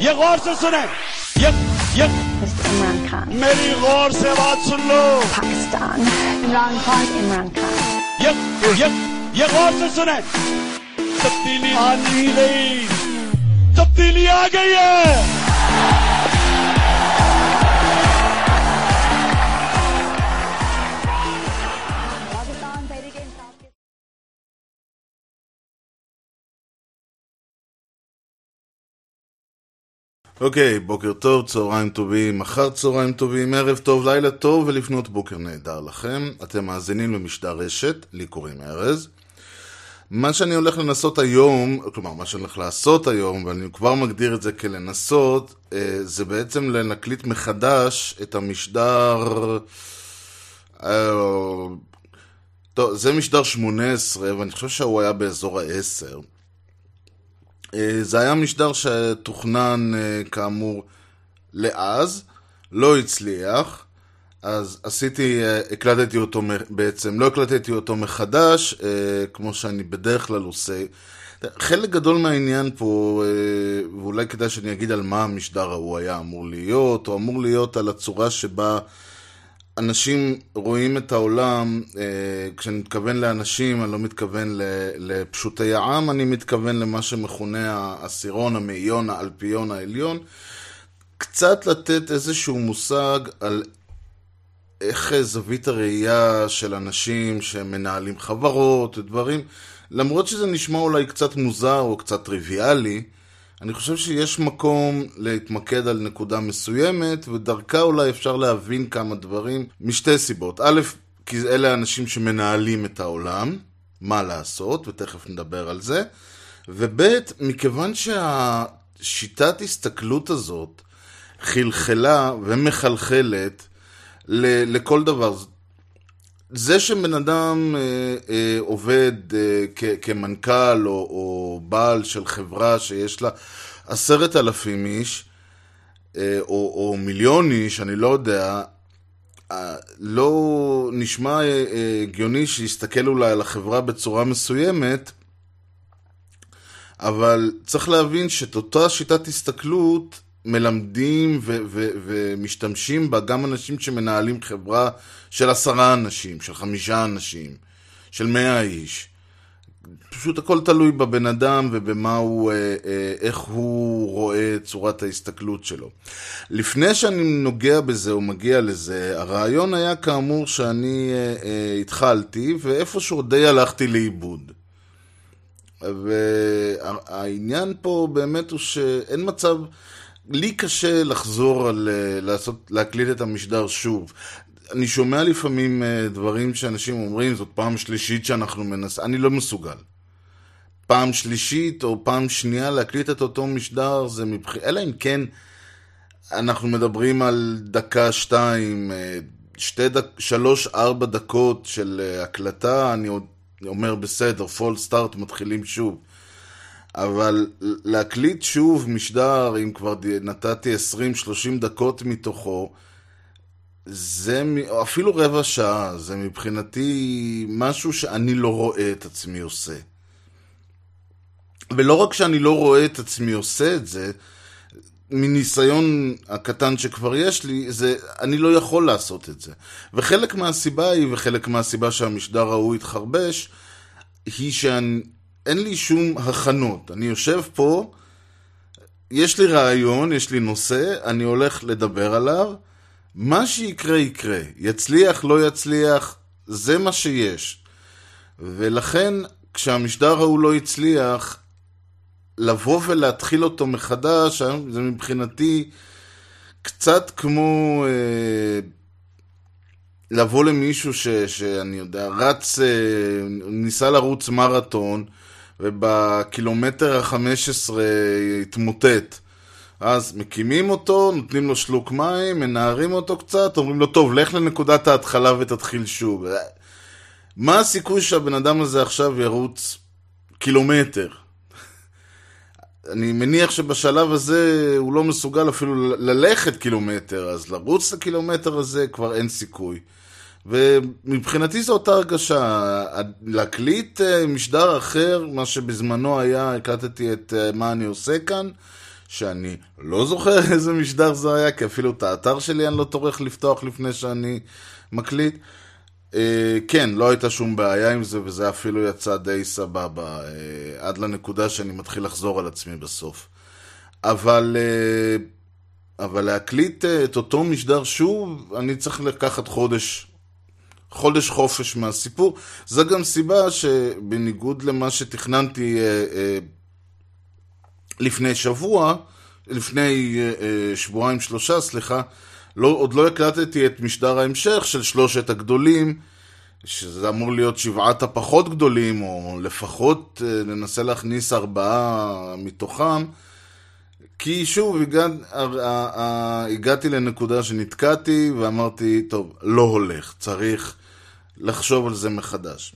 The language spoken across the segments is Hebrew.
ये गौर से सुने। ये ये। इमरान खान मेरी गौर से बात सुन लो। पाकिस्तान इमरान खान इमरान खान ये ये ये गौर से सुने। तब्दीली आनी गई तब्दीली आ गई है। אוקיי, בוקר טוב, צהריים טובים, אחר צהריים טובים, ערב טוב, לילה טוב ולפנות בוקר נהדר לכם. אתם מאזינים למשדר רשת, לי קוראים ארז. מה שאני הולך לנסות היום, כלומר, מה שאני הולך לעשות היום, ואני כבר מגדיר את זה כלנסות, אה, זה בעצם להקליט מחדש את המשדר... אה, טוב, זה משדר 18, ואני חושב שהוא היה באזור ה-10. אה, זה היה משדר שתוכנן אה, כאמור לאז, לא הצליח, אז עשיתי, אה, הקלטתי אותו בעצם, לא הקלטתי אותו מחדש, כמו שאני בדרך כלל עושה. חלק גדול מהעניין פה, ואולי כדאי שאני אגיד על מה המשדר ההוא היה אמור להיות, הוא אמור להיות על הצורה שבה אנשים רואים את העולם, אה, כשאני מתכוון לאנשים, אני לא מתכוון לפשוטי העם, אני מתכוון למה שמכונה העשירון, המאיון, האלפיון העליון. קצת לתת איזשהו מושג על איך זווית הראייה של אנשים שמנהלים חברות ודברים, למרות שזה נשמע אולי קצת מוזר או קצת טריוויאלי, אני חושב שיש מקום להתמקד על נקודה מסוימת, ודרכה אולי אפשר להבין כמה דברים משתי סיבות. א', כי אלה האנשים שמנהלים את העולם, מה לעשות, ותכף נדבר על זה. וב', מכיוון שהשיטת הסתכלות הזאת חלחלה ומחלחלת לכל דבר. זה שבן אדם אה, אה, עובד אה, כ- כמנכ"ל או, או בעל של חברה שיש לה עשרת אלפים איש, אה, או, או מיליון איש, אני לא יודע, אה, לא נשמע אה, אה, הגיוני שיסתכל אולי על החברה בצורה מסוימת, אבל צריך להבין שאת אותה שיטת הסתכלות מלמדים ו- ו- ומשתמשים בה גם אנשים שמנהלים חברה של עשרה אנשים, של חמישה אנשים, של מאה איש. פשוט הכל תלוי בבן אדם ובמה הוא, אה, אה, איך הוא רואה את צורת ההסתכלות שלו. לפני שאני נוגע בזה או מגיע לזה, הרעיון היה כאמור שאני אה, התחלתי ואיפשהו די הלכתי לאיבוד. והעניין פה באמת הוא שאין מצב, לי קשה לחזור על אה, לעשות, להקליט את המשדר שוב. אני שומע לפעמים אה, דברים שאנשים אומרים, זאת פעם שלישית שאנחנו מנסים, אני לא מסוגל. פעם שלישית או פעם שנייה להקליט את אותו משדר זה מבחינת, אלא אם כן אנחנו מדברים על דקה, שתיים, אה, שתי דק, שלוש, ארבע דקות של הקלטה, אני עוד אומר בסדר, פול סטארט, מתחילים שוב. אבל להקליט שוב משדר, אם כבר נתתי 20-30 דקות מתוכו, זה אפילו רבע שעה, זה מבחינתי משהו שאני לא רואה את עצמי עושה. ולא רק שאני לא רואה את עצמי עושה את זה, מניסיון הקטן שכבר יש לי, זה, אני לא יכול לעשות את זה. וחלק מהסיבה היא, וחלק מהסיבה שהמשדר ההוא התחרבש, היא שאין לי שום הכנות. אני יושב פה, יש לי רעיון, יש לי נושא, אני הולך לדבר עליו, מה שיקרה יקרה. יצליח, לא יצליח, זה מה שיש. ולכן, כשהמשדר ההוא לא הצליח, לבוא ולהתחיל אותו מחדש, זה מבחינתי קצת כמו אה, לבוא למישהו ש, שאני יודע, רץ, אה, ניסה לרוץ מרתון, ובקילומטר ה-15 התמוטט. אז מקימים אותו, נותנים לו שלוק מים, מנערים אותו קצת, אומרים לו, טוב, לך לנקודת ההתחלה ותתחיל שוב. מה הסיכוי שהבן אדם הזה עכשיו ירוץ קילומטר? אני מניח שבשלב הזה הוא לא מסוגל אפילו ללכת קילומטר, אז לרוץ את הקילומטר הזה כבר אין סיכוי. ומבחינתי זו אותה הרגשה, להקליט אה, משדר אחר, מה שבזמנו היה, הקלטתי את אה, מה אני עושה כאן, שאני לא זוכר איזה משדר זה היה, כי אפילו את האתר שלי אני לא טורח לפתוח לפני שאני מקליט. אה, כן, לא הייתה שום בעיה עם זה, וזה אפילו יצא די סבבה, עד לנקודה שאני מתחיל לחזור על עצמי בסוף. אבל, אבל להקליט את אותו משדר שוב, אני צריך לקחת חודש, חודש חופש מהסיפור. זו גם סיבה שבניגוד למה שתכננתי אה, אה, לפני שבוע, לפני אה, אה, שבועיים שלושה, סליחה, לא, עוד לא הקלטתי את משדר ההמשך של שלושת הגדולים, שזה אמור להיות שבעת הפחות גדולים, או לפחות אה, ננסה להכניס ארבעה מתוכם. כי שוב, הגע, הגעתי לנקודה שנתקעתי ואמרתי, טוב, לא הולך, צריך לחשוב על זה מחדש.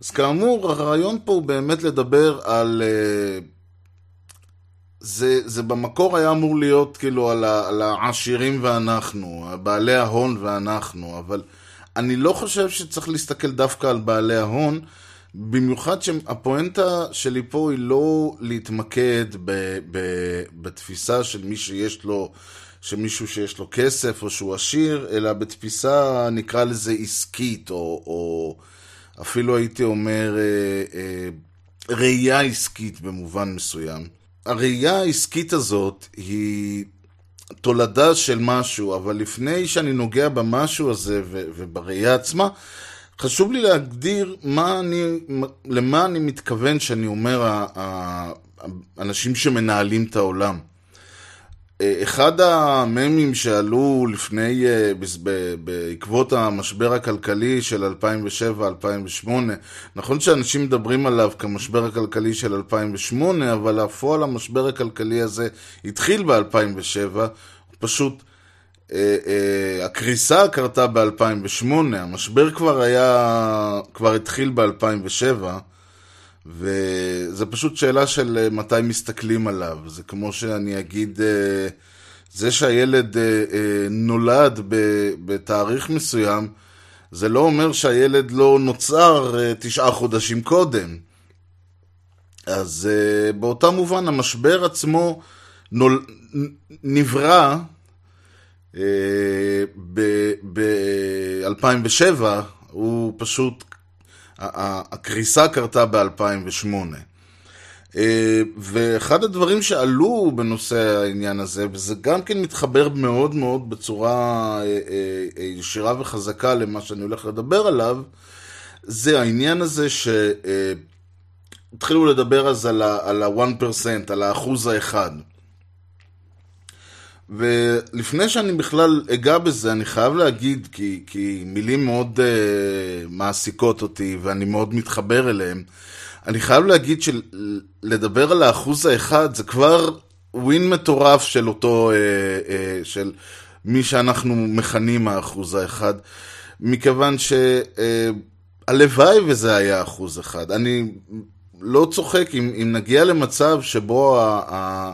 אז כאמור, הרעיון פה הוא באמת לדבר על... אה, זה, זה במקור היה אמור להיות כאילו על, ה, על העשירים ואנחנו, בעלי ההון ואנחנו, אבל אני לא חושב שצריך להסתכל דווקא על בעלי ההון, במיוחד שהפואנטה שלי פה היא לא להתמקד ב, ב, בתפיסה של מי שיש לו, שמישהו שיש לו כסף או שהוא עשיר, אלא בתפיסה נקרא לזה עסקית, או, או אפילו הייתי אומר אה, אה, ראייה עסקית במובן מסוים. הראייה העסקית הזאת היא תולדה של משהו, אבל לפני שאני נוגע במשהו הזה ו- ובראייה עצמה, חשוב לי להגדיר מה אני, למה אני מתכוון שאני אומר האנשים שמנהלים את העולם. אחד הממים שעלו לפני, בעקבות המשבר הכלכלי של 2007-2008, נכון שאנשים מדברים עליו כמשבר הכלכלי של 2008, אבל הפועל המשבר הכלכלי הזה התחיל ב-2007, פשוט הקריסה קרתה ב-2008, המשבר כבר היה, כבר התחיל ב-2007, וזה פשוט שאלה של מתי מסתכלים עליו. זה כמו שאני אגיד, זה שהילד נולד בתאריך מסוים, זה לא אומר שהילד לא נוצר תשעה חודשים קודם. אז באותה מובן המשבר עצמו נול... נברא ב-2007, הוא פשוט הקריסה קרתה ב-2008. ואחד הדברים שעלו בנושא העניין הזה, וזה גם כן מתחבר מאוד מאוד בצורה ישירה וחזקה למה שאני הולך לדבר עליו, זה העניין הזה שהתחילו לדבר אז על ה-1%, על האחוז האחד. ולפני שאני בכלל אגע בזה, אני חייב להגיד, כי, כי מילים מאוד uh, מעסיקות אותי ואני מאוד מתחבר אליהן, אני חייב להגיד שלדבר על האחוז האחד זה כבר ווין מטורף של אותו, uh, uh, של מי שאנחנו מכנים האחוז האחד, מכיוון שהלוואי uh, וזה היה אחוז אחד. אני לא צוחק אם, אם נגיע למצב שבו ה... ה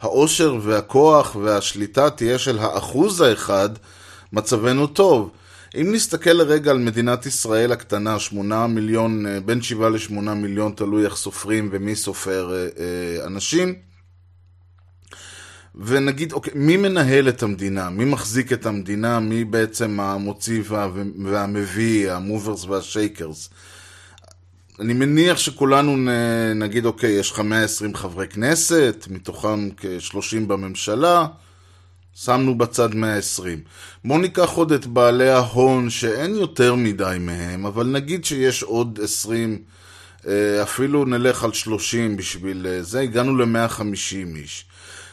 העושר והכוח והשליטה תהיה של האחוז האחד, מצבנו טוב. אם נסתכל לרגע על מדינת ישראל הקטנה, שמונה מיליון, בין שבעה לשמונה מיליון, תלוי איך סופרים ומי סופר אה, אה, אנשים, ונגיד, אוקיי, מי מנהל את המדינה? מי מחזיק את המדינה? מי בעצם המוציא והמביא, המוברס והשייקרס? אני מניח שכולנו נגיד, אוקיי, יש לך 120 חברי כנסת, מתוכם כ-30 בממשלה, שמנו בצד 120. בואו ניקח עוד את בעלי ההון, שאין יותר מדי מהם, אבל נגיד שיש עוד 20, אפילו נלך על 30 בשביל זה, הגענו ל-150 איש.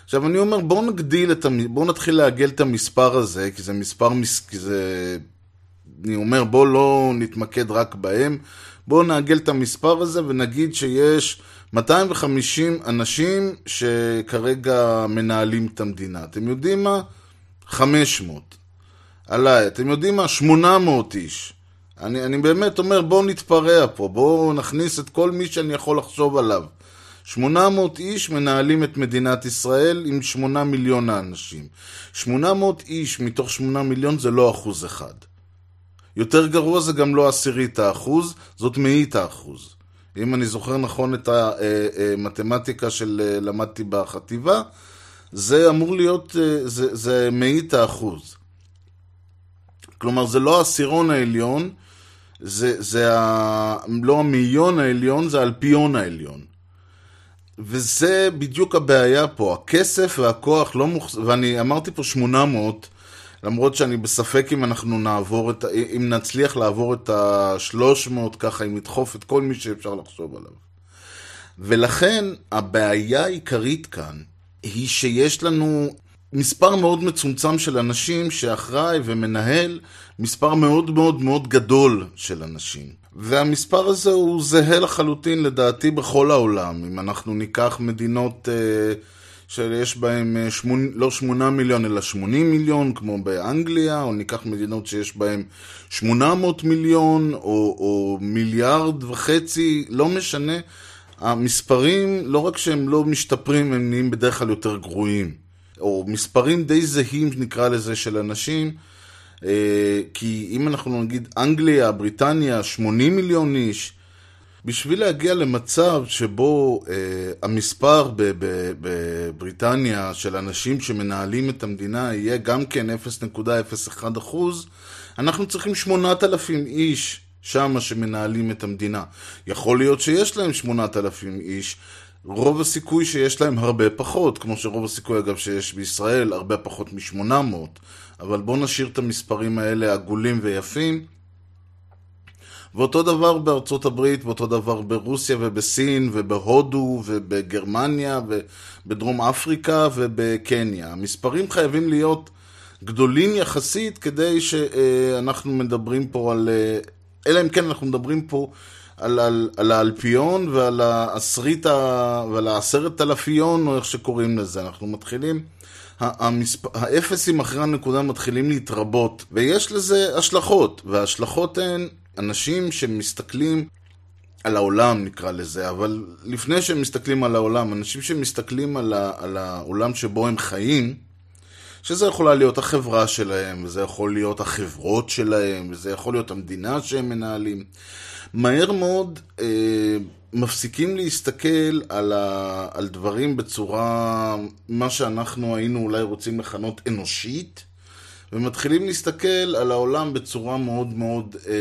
עכשיו אני אומר, בואו נגדיל את, המ... בואו נתחיל לעגל את המספר הזה, כי זה מספר, מס... כי זה... אני אומר, בואו לא נתמקד רק בהם. בואו נעגל את המספר הזה ונגיד שיש 250 אנשים שכרגע מנהלים את המדינה. אתם יודעים מה? 500. עליי. אתם יודעים מה? 800 איש. אני, אני באמת אומר, בואו נתפרע פה, בואו נכניס את כל מי שאני יכול לחשוב עליו. 800 איש מנהלים את מדינת ישראל עם 8 מיליון האנשים. 800 איש מתוך 8 מיליון זה לא אחוז אחד. יותר גרוע זה גם לא עשירית האחוז, זאת מאית האחוז. אם אני זוכר נכון את המתמטיקה שלמדתי בחטיבה, זה אמור להיות, אה, זה, זה מאית האחוז. כלומר, זה לא העשירון העליון, זה, זה ה... לא המאיון העליון, זה האלפיון העליון. וזה בדיוק הבעיה פה, הכסף והכוח לא מוחז... ואני אמרתי פה 800, למרות שאני בספק אם אנחנו נעבור את, אם נצליח לעבור את ה-300 ככה, אם נדחוף את כל מי שאפשר לחשוב עליו. ולכן הבעיה העיקרית כאן היא שיש לנו מספר מאוד מצומצם של אנשים שאחראי ומנהל מספר מאוד מאוד מאוד גדול של אנשים. והמספר הזה הוא זהה לחלוטין לדעתי בכל העולם. אם אנחנו ניקח מדינות אה, שיש בהן אה, שמונ... לא שמונה מיליון אלא שמונים מיליון, כמו באנגליה, או ניקח מדינות שיש שמונה מאות מיליון, או, או מיליארד וחצי, לא משנה. המספרים, לא רק שהם לא משתפרים, הם נהיים בדרך כלל יותר גרועים. או מספרים די זהים, נקרא לזה, של אנשים. אה, כי אם אנחנו נגיד אנגליה, בריטניה, 80 מיליון איש, בשביל להגיע למצב שבו אה, המספר בבריטניה של אנשים שמנהלים את המדינה יהיה גם כן 0.01 אחוז, אנחנו צריכים 8,000 איש שמה שמנהלים את המדינה. יכול להיות שיש להם 8,000 איש, רוב הסיכוי שיש להם הרבה פחות, כמו שרוב הסיכוי אגב שיש בישראל הרבה פחות מ-800, אבל בואו נשאיר את המספרים האלה עגולים ויפים. ואותו דבר בארצות הברית, ואותו דבר ברוסיה ובסין ובהודו ובגרמניה ובדרום אפריקה ובקניה. המספרים חייבים להיות גדולים יחסית כדי שאנחנו מדברים פה על... אלא אם כן אנחנו מדברים פה על, על, על האלפיון ועל העשרית ועל העשרת אלפיון, או איך שקוראים לזה. אנחנו מתחילים, המספ... האפסים אחרי הנקודה מתחילים להתרבות, ויש לזה השלכות, וההשלכות הן אנשים שמסתכלים על העולם נקרא לזה, אבל לפני שהם מסתכלים על העולם, אנשים שמסתכלים על, ה, על העולם שבו הם חיים, שזה יכולה להיות החברה שלהם, וזה יכול להיות החברות שלהם, וזה יכול להיות המדינה שהם מנהלים. מהר מאוד אה, מפסיקים להסתכל על, ה, על דברים בצורה, מה שאנחנו היינו אולי רוצים לכנות אנושית, ומתחילים להסתכל על העולם בצורה מאוד מאוד... אה,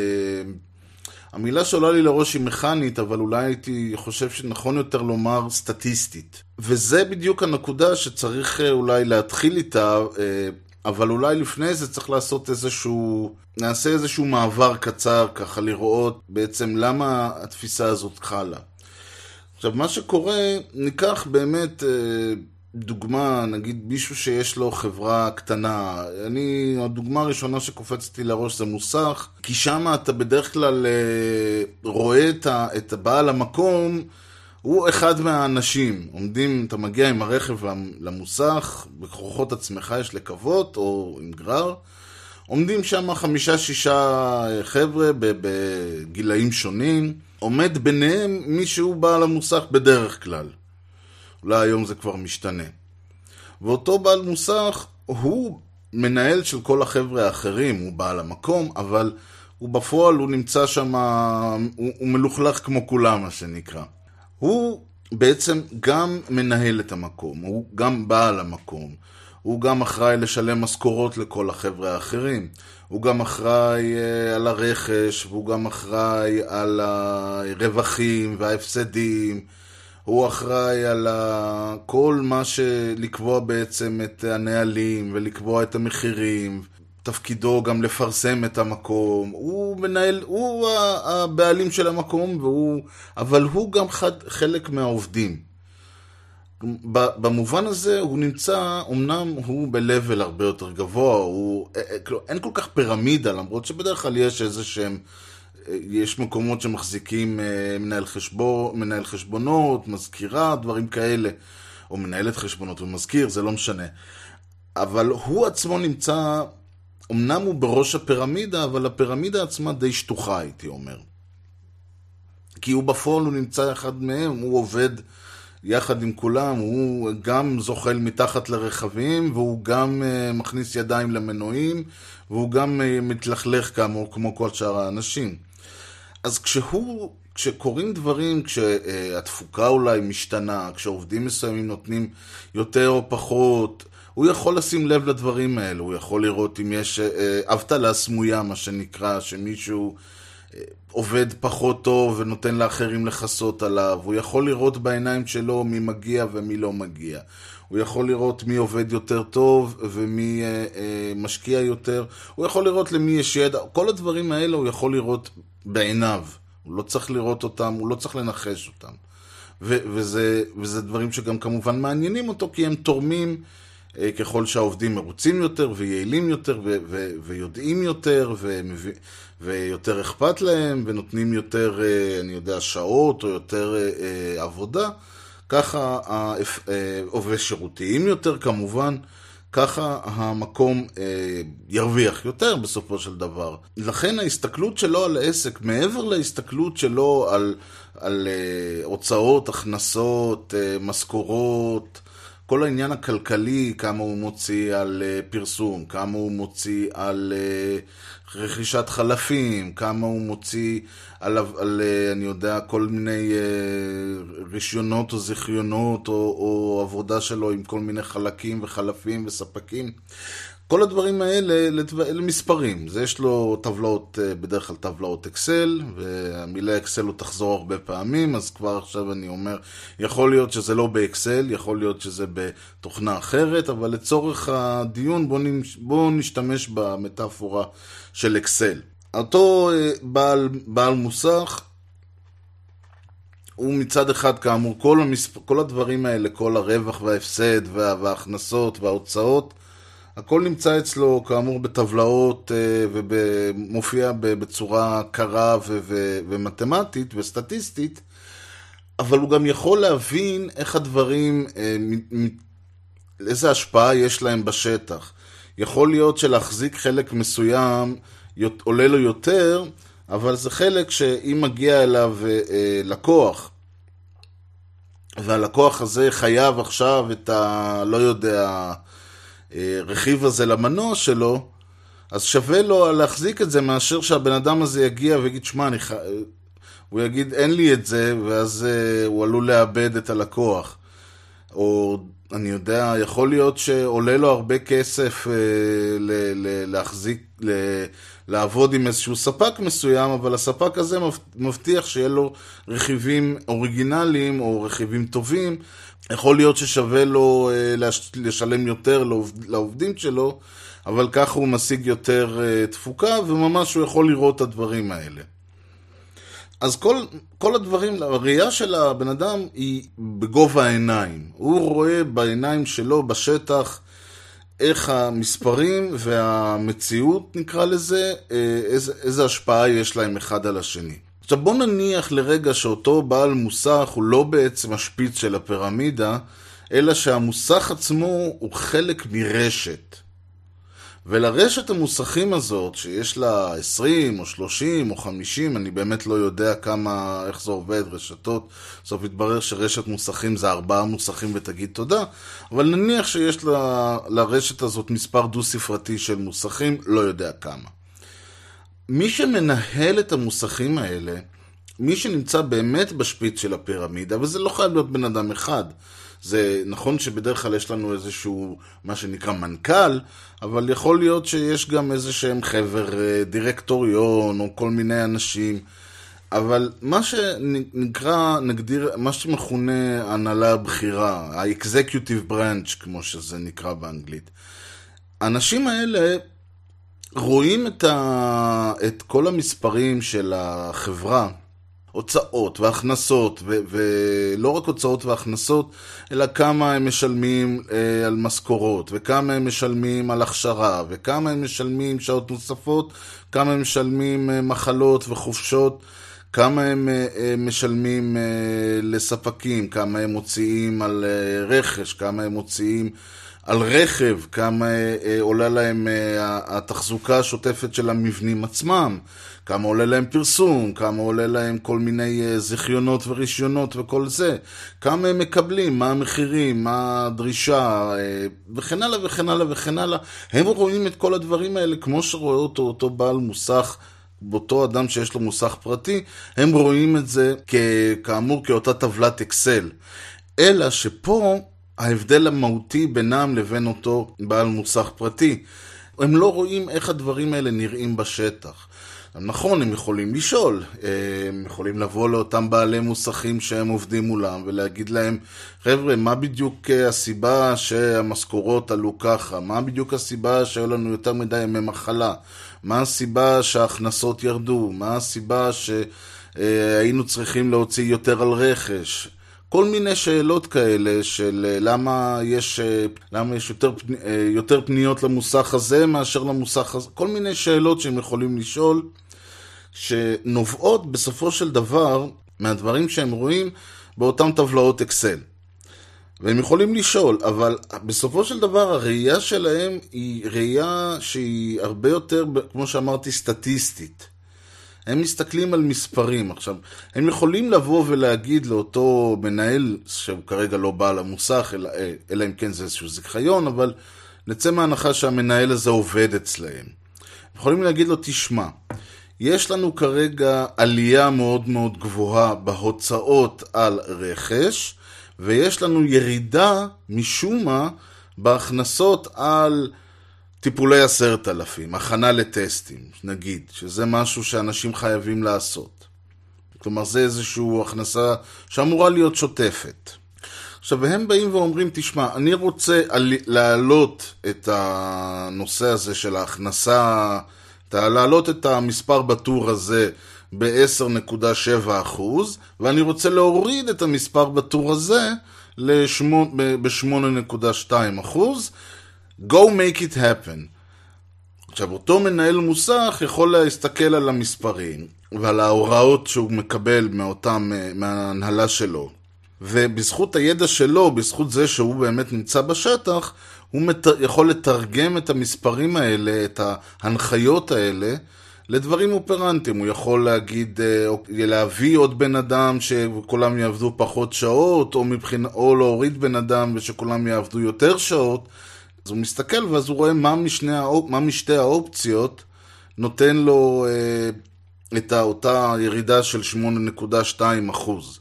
המילה שעולה לי לראש היא מכנית, אבל אולי הייתי חושב שנכון יותר לומר סטטיסטית. וזה בדיוק הנקודה שצריך אה, אולי להתחיל איתה, אה, אבל אולי לפני זה צריך לעשות איזשהו, נעשה איזשהו מעבר קצר ככה לראות בעצם למה התפיסה הזאת חלה. עכשיו מה שקורה, ניקח באמת אה, דוגמה, נגיד מישהו שיש לו חברה קטנה, אני, הדוגמה הראשונה שקופצתי לראש זה מוסך, כי שם אתה בדרך כלל אה, רואה את, ה, את בעל המקום, הוא אחד מהאנשים, עומדים, אתה מגיע עם הרכב למוסך, בכוחות עצמך יש לקוות, או עם גרר, עומדים שם חמישה-שישה חבר'ה בגילאים שונים, עומד ביניהם מישהו בעל המוסך בדרך כלל. אולי היום זה כבר משתנה. ואותו בעל מוסך הוא מנהל של כל החבר'ה האחרים, הוא בעל המקום, אבל הוא בפועל, הוא נמצא שם, הוא, הוא מלוכלך כמו כולם, מה שנקרא. הוא בעצם גם מנהל את המקום, הוא גם בעל המקום, הוא גם אחראי לשלם משכורות לכל החבר'ה האחרים, הוא גם אחראי uh, על הרכש, והוא גם אחראי על הרווחים וההפסדים, הוא אחראי על כל מה שלקבוע בעצם את הנהלים ולקבוע את המחירים. תפקידו גם לפרסם את המקום. הוא מנהל, הוא הבעלים של המקום, והוא, אבל הוא גם חד, חלק מהעובדים. במובן הזה הוא נמצא, אמנם הוא ב-level הרבה יותר גבוה, הוא, אה, אה, כלומר, אין כל כך פירמידה, למרות שבדרך כלל יש איזה שהם יש מקומות שמחזיקים אה, מנהל, חשבון, מנהל חשבונות, מזכירה, דברים כאלה, או מנהלת חשבונות ומזכיר, זה לא משנה. אבל הוא עצמו נמצא, אמנם הוא בראש הפירמידה, אבל הפירמידה עצמה די שטוחה, הייתי אומר. כי הוא בפועל, הוא נמצא אחד מהם, הוא עובד יחד עם כולם, הוא גם זוחל מתחת לרכבים, והוא גם uh, מכניס ידיים למנועים, והוא גם uh, מתלכלך כאמור, כמו כל שאר האנשים. אז כשהוא כשקורים דברים, כשהתפוקה אולי משתנה, כשעובדים מסוימים נותנים יותר או פחות, הוא יכול לשים לב לדברים האלה, הוא יכול לראות אם יש אה, אבטלה סמויה, מה שנקרא, שמישהו אה, עובד פחות טוב ונותן לאחרים לכסות עליו, הוא יכול לראות בעיניים שלו מי מגיע ומי לא מגיע. הוא יכול לראות מי עובד יותר טוב ומי אה, אה, משקיע יותר, הוא יכול לראות למי יש ידע, כל הדברים האלה הוא יכול לראות בעיניו. הוא לא צריך לראות אותם, הוא לא צריך לנחש אותם. ו- וזה, וזה דברים שגם כמובן מעניינים אותו, כי הם תורמים אה, ככל שהעובדים מרוצים יותר ויעילים יותר ו- ו- ויודעים יותר ומב- ויותר אכפת להם ונותנים יותר, אה, אני יודע, שעות או יותר אה, אה, עבודה. ככה עובד אה, שירותיים יותר כמובן, ככה המקום אה, ירוויח יותר בסופו של דבר. לכן ההסתכלות שלו על העסק, מעבר להסתכלות שלו על, על אה, הוצאות, הכנסות, אה, משכורות, כל העניין הכלכלי, כמה הוא מוציא על אה, פרסום, כמה הוא מוציא על אה, רכישת חלפים, כמה הוא מוציא על, על אה, אני יודע, כל מיני רישיונות או זיכיונות או, או עבודה שלו עם כל מיני חלקים וחלפים וספקים. כל הדברים האלה אלה מספרים. זה יש לו טבלאות, אה, בדרך כלל טבלאות אקסל, והמילה אקסל הוא תחזור הרבה פעמים, אז כבר עכשיו אני אומר, יכול להיות שזה לא באקסל, יכול להיות שזה בתוכנה אחרת, אבל לצורך הדיון בואו בוא נשתמש במטאפורה של אקסל. אותו אה, בעל, בעל מוסך, הוא מצד אחד, כאמור, כל, המספ... כל הדברים האלה, כל הרווח וההפסד וה... וההכנסות וההוצאות, הכל נמצא אצלו כאמור בטבלאות אה, ומופיע בצורה קרה ו- ו- ומתמטית וסטטיסטית, אבל הוא גם יכול להבין איך הדברים, אה, איזה השפעה יש להם בשטח. יכול להיות שלהחזיק חלק מסוים עולה לו יותר, אבל זה חלק שאם מגיע אליו אה, לקוח, והלקוח הזה חייב עכשיו את ה... לא יודע... הרכיב הזה למנוע שלו, אז שווה לו להחזיק את זה מאשר שהבן אדם הזה יגיע ויגיד, שמע, אני ח... הוא יגיד, אין לי את זה, ואז uh, הוא עלול לאבד את הלקוח. או אני יודע, יכול להיות שעולה לו הרבה כסף ל- ל- להחזיק, ל- לעבוד עם איזשהו ספק מסוים, אבל הספק הזה מבטיח שיהיה לו רכיבים אוריגינליים או רכיבים טובים, יכול להיות ששווה לו אה, לשלם יותר לעובדים שלו, אבל ככה הוא משיג יותר אה, תפוקה, וממש הוא יכול לראות את הדברים האלה. אז כל, כל הדברים, הראייה של הבן אדם היא בגובה העיניים. הוא רואה בעיניים שלו, בשטח, איך המספרים והמציאות, נקרא לזה, אה, איזה, איזה השפעה יש להם אחד על השני. עכשיו בוא נניח לרגע שאותו בעל מוסך הוא לא בעצם השפיץ של הפירמידה, אלא שהמוסך עצמו הוא חלק מרשת. ולרשת המוסכים הזאת, שיש לה 20 או 30 או 50, אני באמת לא יודע כמה, איך זה עובד, רשתות, בסוף התברר שרשת מוסכים זה ארבעה מוסכים ותגיד תודה, אבל נניח שיש לה, לרשת הזאת מספר דו-ספרתי של מוסכים, לא יודע כמה. מי שמנהל את המוסכים האלה, מי שנמצא באמת בשפיץ של הפירמידה, וזה לא חייב להיות בן אדם אחד. זה נכון שבדרך כלל יש לנו איזשהו, מה שנקרא מנכ"ל, אבל יכול להיות שיש גם איזה שהם חבר אה, דירקטוריון, או כל מיני אנשים. אבל מה שנקרא, נגדיר, מה שמכונה הנהלה הבכירה, ה-executive branch, כמו שזה נקרא באנגלית. האנשים האלה רואים את, ה... את כל המספרים של החברה, הוצאות והכנסות, ו... ולא רק הוצאות והכנסות, אלא כמה הם משלמים אה, על משכורות, וכמה הם משלמים על הכשרה, וכמה הם משלמים שעות נוספות, כמה הם משלמים אה, מחלות וחופשות. כמה הם אה, אה משלמים אה, לספקים, כמה הם מוציאים על רכש, כמה הם מוציאים על רכב, כמה אה, אה, עולה להם אה, התחזוקה השוטפת של המבנים עצמם, כמה עולה להם פרסום, כמה עולה להם כל מיני אה, זיכיונות ורישיונות וכל זה, כמה הם מקבלים, מה המחירים, מה הדרישה, אה, וכן הלאה וכן הלאה וכן הלאה. הם רואים את כל הדברים האלה כמו שרואה אותו אותו בעל מוסך באותו אדם שיש לו מוסך פרטי, הם רואים את זה כ, כאמור כאותה טבלת אקסל. אלא שפה ההבדל המהותי בינם לבין אותו בעל מוסך פרטי. הם לא רואים איך הדברים האלה נראים בשטח. נכון, הם יכולים לשאול, הם יכולים לבוא לאותם בעלי מוסכים שהם עובדים מולם ולהגיד להם, חבר'ה, מה בדיוק הסיבה שהמשכורות עלו ככה? מה בדיוק הסיבה שהיו לנו יותר מדי ימי מחלה? מה הסיבה שההכנסות ירדו? מה הסיבה שהיינו צריכים להוציא יותר על רכש? כל מיני שאלות כאלה של למה יש, למה יש יותר, יותר פניות למוסך הזה מאשר למוסך הזה, כל מיני שאלות שהם יכולים לשאול, שנובעות בסופו של דבר מהדברים שהם רואים באותן טבלאות אקסל. והם יכולים לשאול, אבל בסופו של דבר הראייה שלהם היא ראייה שהיא הרבה יותר, כמו שאמרתי, סטטיסטית. הם מסתכלים על מספרים. עכשיו, הם יכולים לבוא ולהגיד לאותו מנהל, שהוא כרגע לא בעל המוסך, אלא, אלא אם כן זה איזשהו זיכיון, אבל נצא מהנחה שהמנהל הזה עובד אצלהם. יכולים להגיד לו, תשמע, יש לנו כרגע עלייה מאוד מאוד גבוהה בהוצאות על רכש, ויש לנו ירידה, משום מה, בהכנסות על טיפולי עשרת אלפים, הכנה לטסטים, נגיד, שזה משהו שאנשים חייבים לעשות. כלומר, זה איזושהי הכנסה שאמורה להיות שוטפת. עכשיו, והם באים ואומרים, תשמע, אני רוצה להעלות את הנושא הזה של ההכנסה, להעלות את המספר בטור הזה ב-10.7%, ואני רוצה להוריד את המספר בטור הזה ב-8.2%. Go make it happen. עכשיו, אותו מנהל מוסך יכול להסתכל על המספרים ועל ההוראות שהוא מקבל מאותם, מההנהלה שלו. ובזכות הידע שלו, בזכות זה שהוא באמת נמצא בשטח, הוא מת... יכול לתרגם את המספרים האלה, את ההנחיות האלה, לדברים אופרנטיים. הוא יכול להגיד, להביא עוד בן אדם שכולם יעבדו פחות שעות, או, מבחינה... או להוריד בן אדם ושכולם יעבדו יותר שעות. אז הוא מסתכל ואז הוא רואה מה, משני האופ... מה משתי האופציות נותן לו אה, את אותה ירידה של 8.2 אחוז.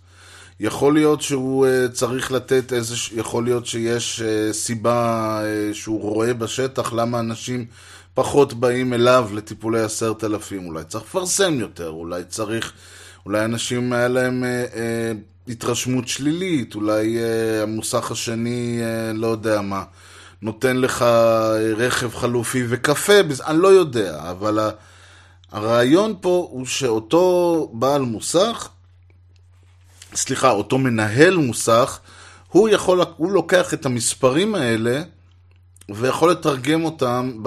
יכול להיות שהוא אה, צריך לתת איזה, יכול להיות שיש אה, סיבה אה, שהוא רואה בשטח למה אנשים פחות באים אליו לטיפולי עשרת אלפים. אולי צריך לפרסם יותר, אולי צריך, אולי אנשים היה להם אה, אה, התרשמות שלילית, אולי אה, המוסך השני, אה, לא יודע מה. נותן לך רכב חלופי וקפה, אני לא יודע, אבל הרעיון פה הוא שאותו בעל מוסך, סליחה, אותו מנהל מוסך, הוא יכול, הוא לוקח את המספרים האלה ויכול לתרגם אותם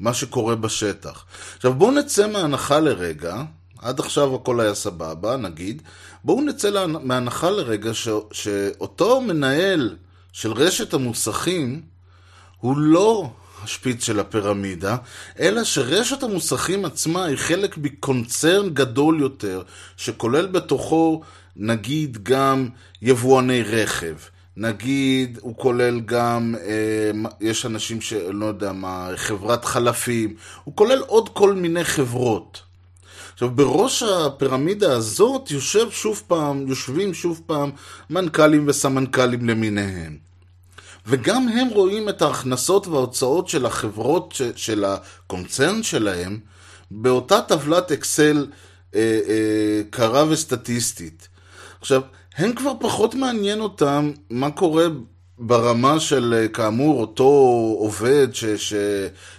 למה שקורה בשטח. עכשיו בואו נצא מההנחה לרגע, עד עכשיו הכל היה סבבה, נגיד, בואו נצא מההנחה לרגע ש, שאותו מנהל של רשת המוסכים הוא לא השפיץ של הפירמידה, אלא שרשת המוסכים עצמה היא חלק מקונצרן גדול יותר, שכולל בתוכו נגיד גם יבואני רכב. נגיד, הוא כולל גם, אה, יש אנשים שלא יודע מה, חברת חלפים, הוא כולל עוד כל מיני חברות. עכשיו, בראש הפירמידה הזאת יושב שוב פעם, יושבים שוב פעם מנכ"לים וסמנכ"לים למיניהם. וגם הם רואים את ההכנסות וההוצאות של החברות, ש, של הקונצרן שלהם, באותה טבלת אקסל אה, אה, קרה וסטטיסטית. עכשיו, הם כבר פחות מעניין אותם מה קורה ברמה של, אה, כאמור, אותו עובד ש... ש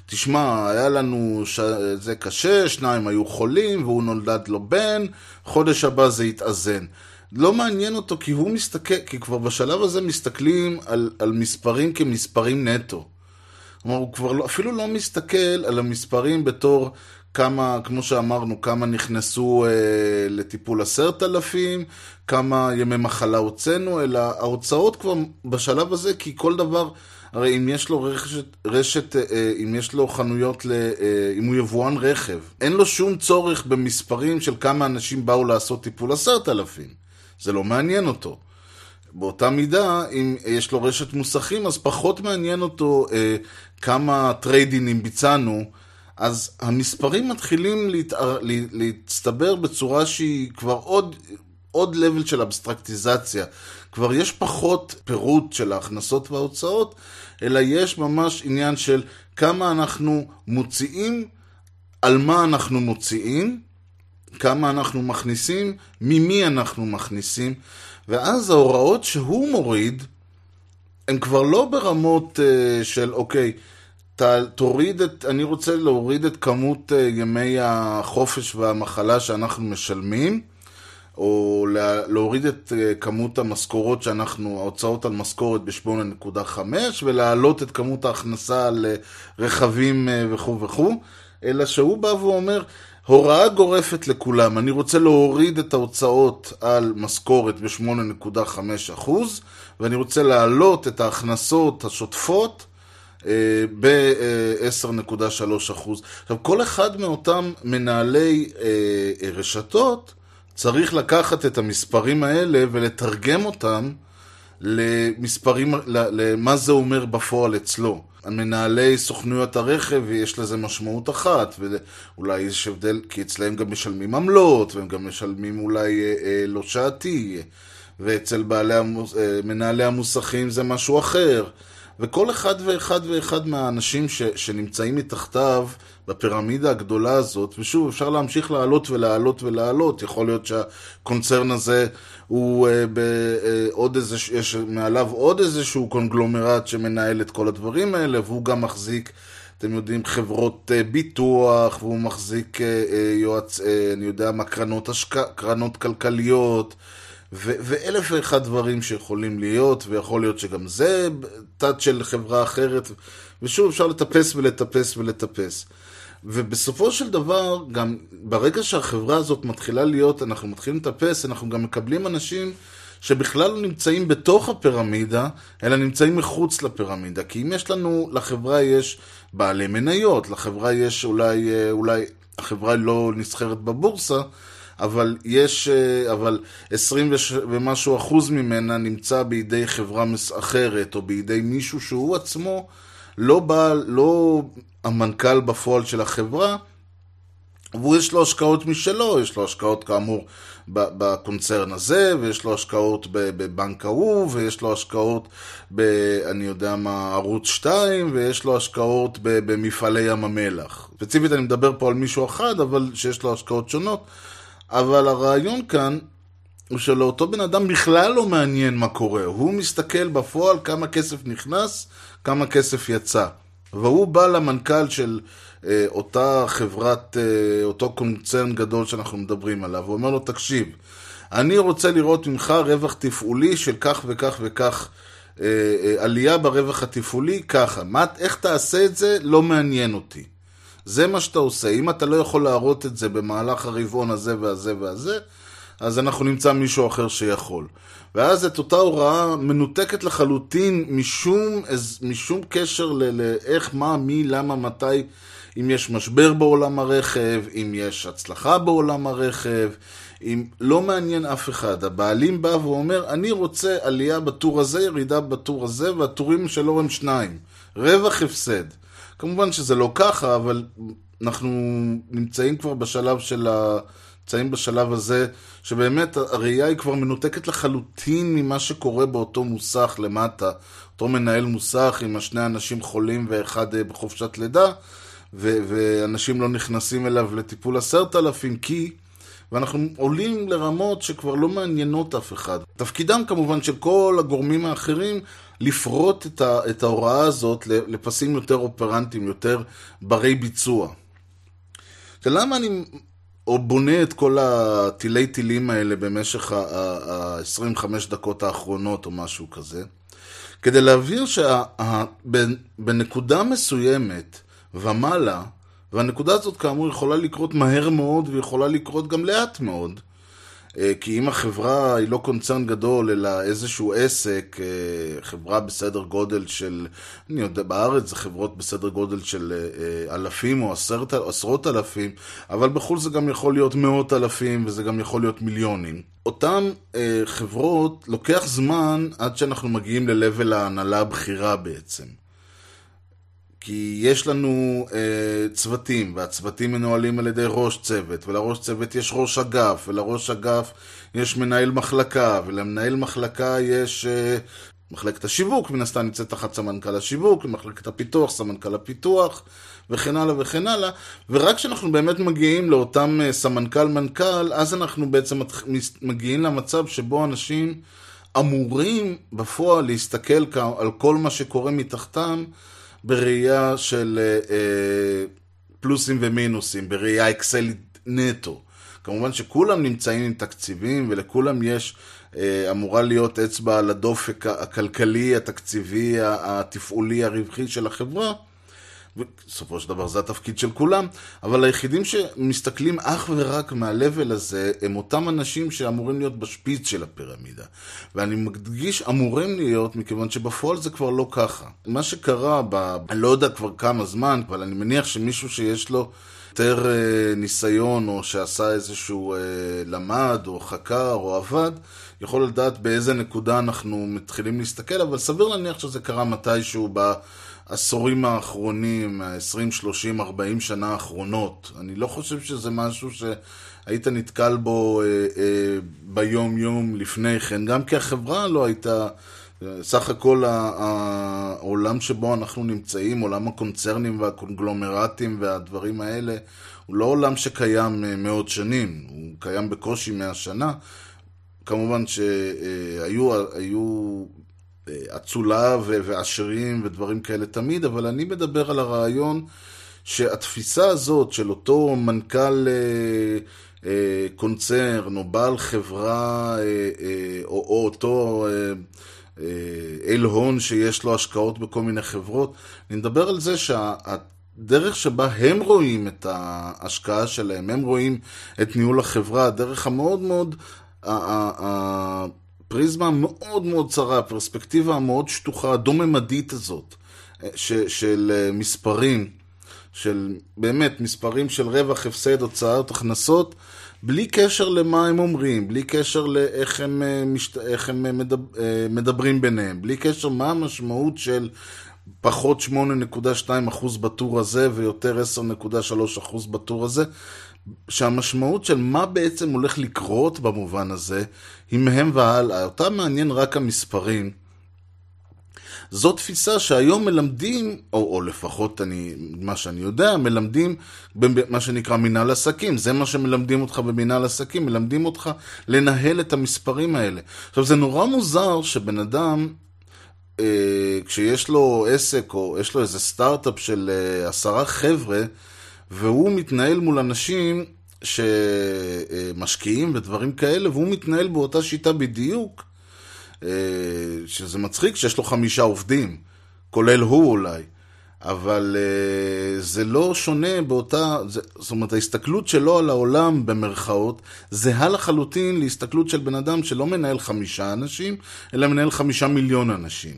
תשמע, היה לנו ש... זה קשה, שניים היו חולים והוא נולד לו בן, חודש הבא זה יתאזן. לא מעניין אותו כי הוא מסתכל, כי כבר בשלב הזה מסתכלים על, על מספרים כמספרים נטו. כלומר, הוא כבר לא, אפילו לא מסתכל על המספרים בתור כמה, כמו שאמרנו, כמה נכנסו אה, לטיפול עשרת אלפים, כמה ימי מחלה הוצאנו, אלא ההוצאות כבר בשלב הזה, כי כל דבר, הרי אם יש לו רשת, רשת אה, אם יש לו חנויות, ל, אה, אם הוא יבואן רכב, אין לו שום צורך במספרים של כמה אנשים באו לעשות טיפול עשרת אלפים. זה לא מעניין אותו. באותה מידה, אם יש לו רשת מוסכים, אז פחות מעניין אותו אה, כמה trade-in ים ביצענו אז המספרים מתחילים להתאר, לה- להצטבר בצורה שהיא כבר עוד, עוד level של אבסטרקטיזציה. כבר יש פחות פירוט של ההכנסות וההוצאות, אלא יש ממש עניין של כמה אנחנו מוציאים, על מה אנחנו מוציאים, כמה אנחנו מכניסים, ממי אנחנו מכניסים, ואז ההוראות שהוא מוריד, הן כבר לא ברמות uh, של אוקיי, ת, תוריד את, אני רוצה להוריד את כמות uh, ימי החופש והמחלה שאנחנו משלמים, או לה, להוריד את uh, כמות המשכורות שאנחנו, ההוצאות על משכורת ב-8.5, ולהעלות את כמות ההכנסה על uh, רכבים וכו' וכו', אלא שהוא בא ואומר, הוראה גורפת לכולם, אני רוצה להוריד את ההוצאות על משכורת ב-8.5% ואני רוצה להעלות את ההכנסות השוטפות ב-10.3%. עכשיו, כל אחד מאותם מנהלי אה, רשתות צריך לקחת את המספרים האלה ולתרגם אותם למספרים, למה זה אומר בפועל אצלו. מנהלי סוכנויות הרכב, יש לזה משמעות אחת, ואולי יש הבדל, כי אצלהם גם משלמים עמלות, והם גם משלמים אולי אה, אה, לא שעתי, ואצל בעלי המוס, אה, מנהלי המוסכים זה משהו אחר. וכל אחד ואחד ואחד מהאנשים ש, שנמצאים מתחתיו בפירמידה הגדולה הזאת, ושוב, אפשר להמשיך לעלות ולעלות ולעלות, יכול להיות שהקונצרן הזה הוא אה, בעוד איזה, יש מעליו עוד איזשהו קונגלומרט שמנהל את כל הדברים האלה, והוא גם מחזיק, אתם יודעים, חברות אה, ביטוח, והוא מחזיק אה, אה, יועץ, אה, אני יודע מה, קרנות, השק... קרנות כלכליות, ואלף ואחד דברים שיכולים להיות, ויכול להיות שגם זה תת של חברה אחרת, ושוב אפשר לטפס ולטפס ולטפס. ובסופו של דבר, גם ברגע שהחברה הזאת מתחילה להיות, אנחנו מתחילים לטפס, אנחנו גם מקבלים אנשים שבכלל לא נמצאים בתוך הפירמידה, אלא נמצאים מחוץ לפירמידה. כי אם יש לנו, לחברה יש בעלי מניות, לחברה יש אולי, אולי החברה לא נסחרת בבורסה, אבל יש, אבל 20 ומשהו אחוז ממנה נמצא בידי חברה אחרת, או בידי מישהו שהוא עצמו לא בעל, לא המנכ"ל בפועל של החברה, ויש לו השקעות משלו, יש לו השקעות כאמור בקונצרן הזה, ויש לו השקעות בבנק ההוא, ויש לו השקעות ב... אני יודע מה, ערוץ 2, ויש לו השקעות במפעלי ים המלח. ספציפית אני מדבר פה על מישהו אחד, אבל שיש לו השקעות שונות. אבל הרעיון כאן הוא שלאותו בן אדם בכלל לא מעניין מה קורה. הוא מסתכל בפועל כמה כסף נכנס, כמה כסף יצא. והוא בא למנכ"ל של אה, אותה חברת, אה, אותו קונצרן גדול שאנחנו מדברים עליו, ואומר לו, תקשיב, אני רוצה לראות ממך רווח תפעולי של כך וכך וכך, אה, אה, עלייה ברווח התפעולי, ככה. מה, איך תעשה את זה? לא מעניין אותי. זה מה שאתה עושה. אם אתה לא יכול להראות את זה במהלך הרבעון הזה והזה והזה, אז אנחנו נמצא מישהו אחר שיכול. ואז את אותה הוראה מנותקת לחלוטין משום, משום קשר לאיך, מה, מי, למה, מתי, אם יש משבר בעולם הרכב, אם יש הצלחה בעולם הרכב, אם לא מעניין אף אחד. הבעלים בא ואומר, אני רוצה עלייה בטור הזה, ירידה בטור הזה, והטורים שלו הם שניים. רווח הפסד. כמובן שזה לא ככה, אבל אנחנו נמצאים כבר בשלב של ה... נמצאים בשלב הזה, שבאמת הראייה היא כבר מנותקת לחלוטין ממה שקורה באותו מוסך למטה. אותו מנהל מוסך עם השני אנשים חולים ואחד בחופשת לידה, ו- ואנשים לא נכנסים אליו לטיפול עשרת אלפים, כי... ואנחנו עולים לרמות שכבר לא מעניינות אף אחד. תפקידם כמובן של כל הגורמים האחרים לפרוט את, ה- את ההוראה הזאת לפסים יותר אופרנטיים, יותר ברי ביצוע. למה אני או בונה את כל הטילי טילים האלה במשך ה-25 דקות האחרונות או משהו כזה, כדי להבהיר שבנקודה מסוימת ומעלה, והנקודה הזאת כאמור יכולה לקרות מהר מאוד ויכולה לקרות גם לאט מאוד, כי אם החברה היא לא קונצרן גדול, אלא איזשהו עסק, חברה בסדר גודל של, אני יודע, בארץ זה חברות בסדר גודל של אלפים או עשרת, עשרות אלפים, אבל בחו"ל זה גם יכול להיות מאות אלפים וזה גם יכול להיות מיליונים. אותן חברות, לוקח זמן עד שאנחנו מגיעים ל-level ההנהלה הבכירה בעצם. כי יש לנו אה, צוותים, והצוותים מנוהלים על ידי ראש צוות, ולראש צוות יש ראש אגף, ולראש אגף יש מנהל מחלקה, ולמנהל מחלקה יש אה, מחלקת השיווק, מן הסתם נמצאת תחת סמנכ"ל השיווק, מחלקת הפיתוח, סמנכ"ל הפיתוח, וכן הלאה וכן הלאה, ורק כשאנחנו באמת מגיעים לאותם אה, סמנכ"ל-מנכ"ל, אז אנחנו בעצם מגיעים למצב שבו אנשים אמורים בפועל להסתכל על כל מה שקורה מתחתם בראייה של אה, אה, פלוסים ומינוסים, בראייה אקסלית נטו. כמובן שכולם נמצאים עם תקציבים ולכולם יש, אה, אמורה להיות אצבע על הדופק הכלכלי, התקציבי, התפעולי, הרווחי של החברה. בסופו של דבר זה התפקיד של כולם, אבל היחידים שמסתכלים אך ורק מהלבל הזה, הם אותם אנשים שאמורים להיות בשפיץ של הפירמידה. ואני מדגיש אמורים להיות, מכיוון שבפועל זה כבר לא ככה. מה שקרה, ב... אני לא יודע כבר כמה זמן, אבל אני מניח שמישהו שיש לו יותר אה, ניסיון, או שעשה איזשהו אה, למד, או חקר, או עבד, יכול לדעת באיזה נקודה אנחנו מתחילים להסתכל, אבל סביר להניח שזה קרה מתישהו ב... העשורים האחרונים, ה-20, 30, 40 שנה האחרונות. אני לא חושב שזה משהו שהיית נתקל בו אה, אה, ביום-יום לפני כן, גם כי החברה לא הייתה... סך הכל העולם שבו אנחנו נמצאים, עולם הקונצרנים והקונגלומרטים והדברים האלה, הוא לא עולם שקיים מאות שנים, הוא קיים בקושי מאה שנה. כמובן שהיו היו אצולה ועשירים ודברים כאלה תמיד, אבל אני מדבר על הרעיון שהתפיסה הזאת של אותו מנכ"ל קונצרן או בעל חברה או, או אותו אל הון שיש לו השקעות בכל מיני חברות, אני מדבר על זה שהדרך שבה הם רואים את ההשקעה שלהם, הם רואים את ניהול החברה, הדרך המאוד מאוד... פריזמה מאוד מאוד צרה, הפרספקטיבה המאוד שטוחה, הדו-ממדית הזאת, ש, של מספרים, של באמת מספרים של רווח, הפסד, הוצאות, הכנסות, בלי קשר למה הם אומרים, בלי קשר לאיך הם, משת... איך הם מדברים ביניהם, בלי קשר מה המשמעות של פחות 8.2% בטור הזה ויותר 10.3% בטור הזה. שהמשמעות של מה בעצם הולך לקרות במובן הזה, היא מהם והלאה. אותה מעניין רק המספרים. זו תפיסה שהיום מלמדים, או, או לפחות אני, מה שאני יודע, מלמדים במה שנקרא מנהל עסקים. זה מה שמלמדים אותך במנהל עסקים, מלמדים אותך לנהל את המספרים האלה. עכשיו, זה נורא מוזר שבן אדם, אה, כשיש לו עסק, או יש לו איזה סטארט-אפ של אה, עשרה חבר'ה, והוא מתנהל מול אנשים שמשקיעים ודברים כאלה, והוא מתנהל באותה שיטה בדיוק, שזה מצחיק שיש לו חמישה עובדים, כולל הוא אולי, אבל זה לא שונה באותה, זאת אומרת, ההסתכלות שלו על העולם במרכאות, זהה לחלוטין להסתכלות של בן אדם שלא מנהל חמישה אנשים, אלא מנהל חמישה מיליון אנשים.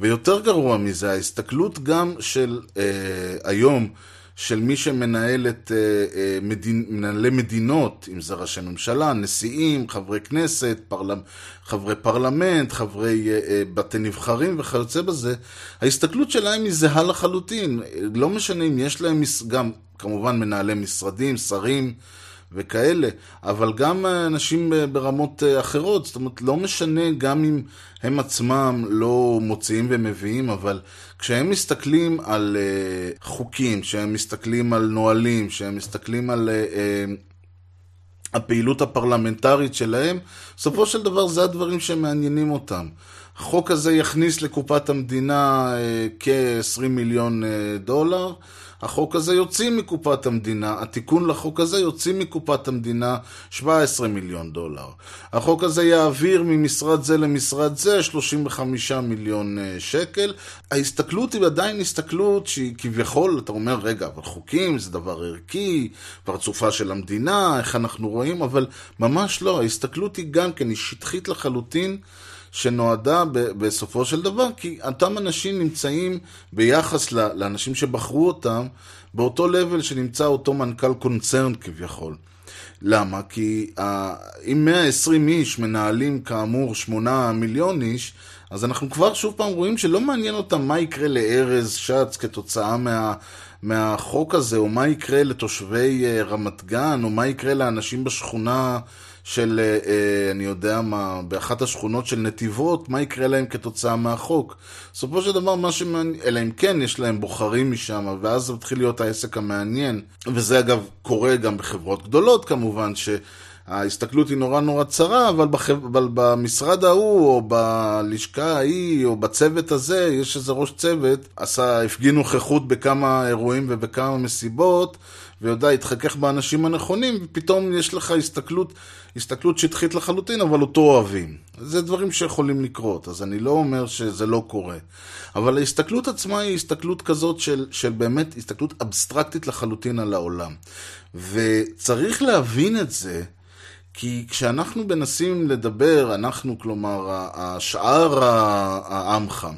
ויותר גרוע מזה, ההסתכלות גם של אה, היום, של מי שמנהל את מדינ... מנהלי מדינות, אם זה ראשי ממשלה, נשיאים, חברי כנסת, פרל... חברי פרלמנט, חברי בתי נבחרים וכיוצא בזה, ההסתכלות שלהם היא זהה לחלוטין. לא משנה אם יש להם גם כמובן מנהלי משרדים, שרים וכאלה, אבל גם אנשים ברמות אחרות, זאת אומרת, לא משנה גם אם הם עצמם לא מוציאים ומביאים, אבל כשהם מסתכלים על חוקים, כשהם מסתכלים על נהלים, כשהם מסתכלים על הפעילות הפרלמנטרית שלהם, בסופו של דבר זה הדברים שמעניינים אותם. החוק הזה יכניס לקופת המדינה uh, כ-20 מיליון דולר. החוק הזה יוציא מקופת המדינה, התיקון לחוק הזה יוציא מקופת המדינה 17 מיליון דולר. החוק הזה יעביר ממשרד זה למשרד זה 35 מיליון שקל. ההסתכלות היא עדיין הסתכלות שהיא כביכול, אתה אומר, רגע, אבל חוקים זה דבר ערכי, פרצופה של המדינה, איך אנחנו רואים, אבל ממש לא, ההסתכלות היא גם כן, היא שטחית לחלוטין. שנועדה בסופו של דבר, כי אותם אנשים נמצאים ביחס לאנשים שבחרו אותם, באותו לבל שנמצא אותו מנכ"ל קונצרן כביכול. למה? כי אם 120 איש מנהלים כאמור 8 מיליון איש, אז אנחנו כבר שוב פעם רואים שלא מעניין אותם מה יקרה לארז שץ כתוצאה מה, מהחוק הזה, או מה יקרה לתושבי uh, רמת גן, או מה יקרה לאנשים בשכונה של, uh, uh, אני יודע מה, באחת השכונות של נתיבות, מה יקרה להם כתוצאה מהחוק. בסופו של דבר, מה שמעניין, אלא אם כן יש להם בוחרים משם, ואז זה מתחיל להיות העסק המעניין. וזה אגב קורה גם בחברות גדולות כמובן, ש... ההסתכלות היא נורא נורא צרה, אבל, בח... אבל במשרד ההוא, או בלשכה ההיא, או בצוות הזה, יש איזה ראש צוות, עשה, הפגין נוכחות בכמה אירועים ובכמה מסיבות, ויודע, התחכך באנשים הנכונים, ופתאום יש לך הסתכלות, הסתכלות שטחית לחלוטין, אבל אותו אוהבים. זה דברים שיכולים לקרות, אז אני לא אומר שזה לא קורה. אבל ההסתכלות עצמה היא הסתכלות כזאת של, של באמת הסתכלות אבסטרקטית לחלוטין על העולם. וצריך להבין את זה, כי כשאנחנו מנסים לדבר, אנחנו, כלומר, השאר העמך,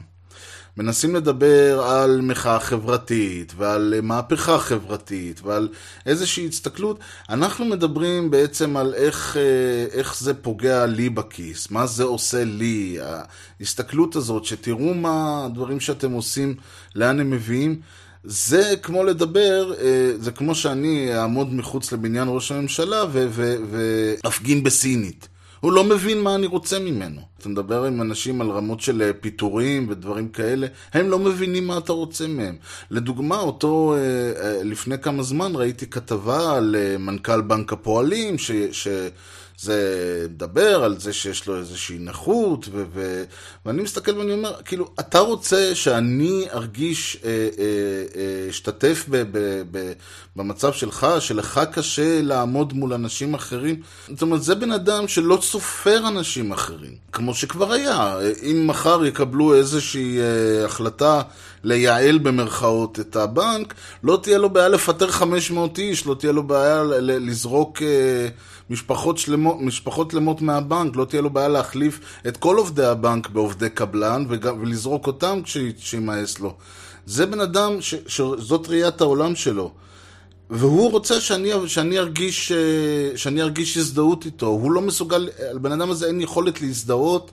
מנסים לדבר על מחאה חברתית ועל מהפכה חברתית ועל איזושהי הסתכלות, אנחנו מדברים בעצם על איך, איך זה פוגע לי בכיס, מה זה עושה לי, ההסתכלות הזאת, שתראו מה הדברים שאתם עושים, לאן הם מביאים. זה כמו לדבר, זה כמו שאני אעמוד מחוץ לבניין ראש הממשלה ואפגין בסינית. הוא לא מבין מה אני רוצה ממנו. אתה מדבר עם אנשים על רמות של פיטורים ודברים כאלה, הם לא מבינים מה אתה רוצה מהם. לדוגמה, אותו, לפני כמה זמן ראיתי כתבה על מנכ"ל בנק הפועלים, ש... ש... זה מדבר על זה שיש לו איזושהי נכות, ו- ו- ואני מסתכל ואני אומר, כאילו, אתה רוצה שאני ארגיש, אשתתף אה, אה, ב- ב- במצב שלך, שלך קשה לעמוד מול אנשים אחרים? זאת אומרת, זה בן אדם שלא סופר אנשים אחרים, כמו שכבר היה. אם מחר יקבלו איזושהי אה, החלטה לייעל במרכאות את הבנק, לא תהיה לו בעיה לפטר 500 איש, לא תהיה לו בעיה לזרוק... משפחות שלמות, משפחות שלמות מהבנק, לא תהיה לו בעיה להחליף את כל עובדי הבנק בעובדי קבלן ולזרוק אותם כשימאס לו. זה בן אדם ש, שזאת ראיית העולם שלו. והוא רוצה שאני, שאני, ארגיש, שאני ארגיש הזדהות איתו. הוא לא מסוגל, לבן אדם הזה אין יכולת להזדהות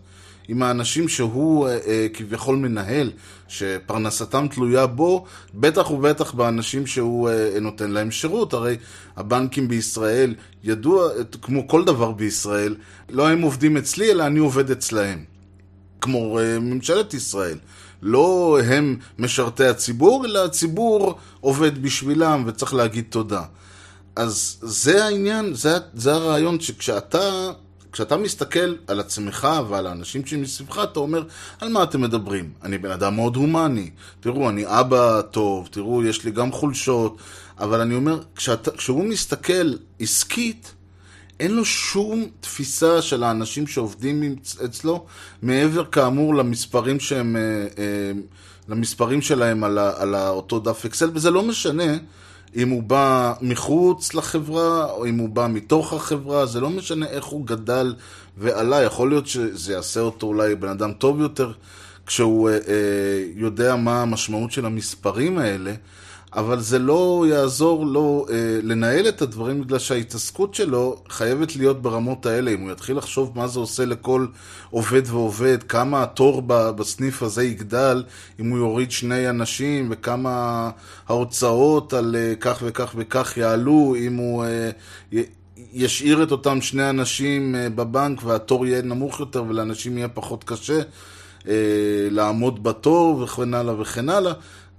עם האנשים שהוא אה, אה, כביכול מנהל, שפרנסתם תלויה בו, בטח ובטח באנשים שהוא אה, נותן להם שירות. הרי הבנקים בישראל, ידוע, כמו כל דבר בישראל, לא הם עובדים אצלי, אלא אני עובד אצלהם. כמו אה, ממשלת ישראל. לא הם משרתי הציבור, אלא הציבור עובד בשבילם וצריך להגיד תודה. אז זה העניין, זה, זה הרעיון שכשאתה כשאתה מסתכל על עצמך ועל האנשים שמסביבך, אתה אומר, על מה אתם מדברים? אני בן אדם מאוד הומני. תראו, אני אבא טוב, תראו, יש לי גם חולשות, אבל אני אומר, כשאתה, כשהוא מסתכל עסקית, אין לו שום תפיסה של האנשים שעובדים אצלו, מעבר כאמור למספרים שהם, אה, אה, למספרים שלהם על, על אותו דף אקסל, וזה לא משנה. אם הוא בא מחוץ לחברה, או אם הוא בא מתוך החברה, זה לא משנה איך הוא גדל ועלה, יכול להיות שזה יעשה אותו אולי בן אדם טוב יותר כשהוא אה, אה, יודע מה המשמעות של המספרים האלה, אבל זה לא יעזור לו אה, לנהל את הדברים בגלל שההתעסקות שלו חייבת להיות ברמות האלה. אם הוא יתחיל לחשוב מה זה עושה לכל עובד ועובד, כמה התור בסניף הזה יגדל, אם הוא יוריד שני אנשים, וכמה ההוצאות על אה, כך וכך וכך יעלו, אם הוא אה, י, ישאיר את אותם שני אנשים אה, בבנק והתור יהיה נמוך יותר ולאנשים יהיה פחות קשה. אה, לעמוד בתור וכן הלאה וכן הלאה.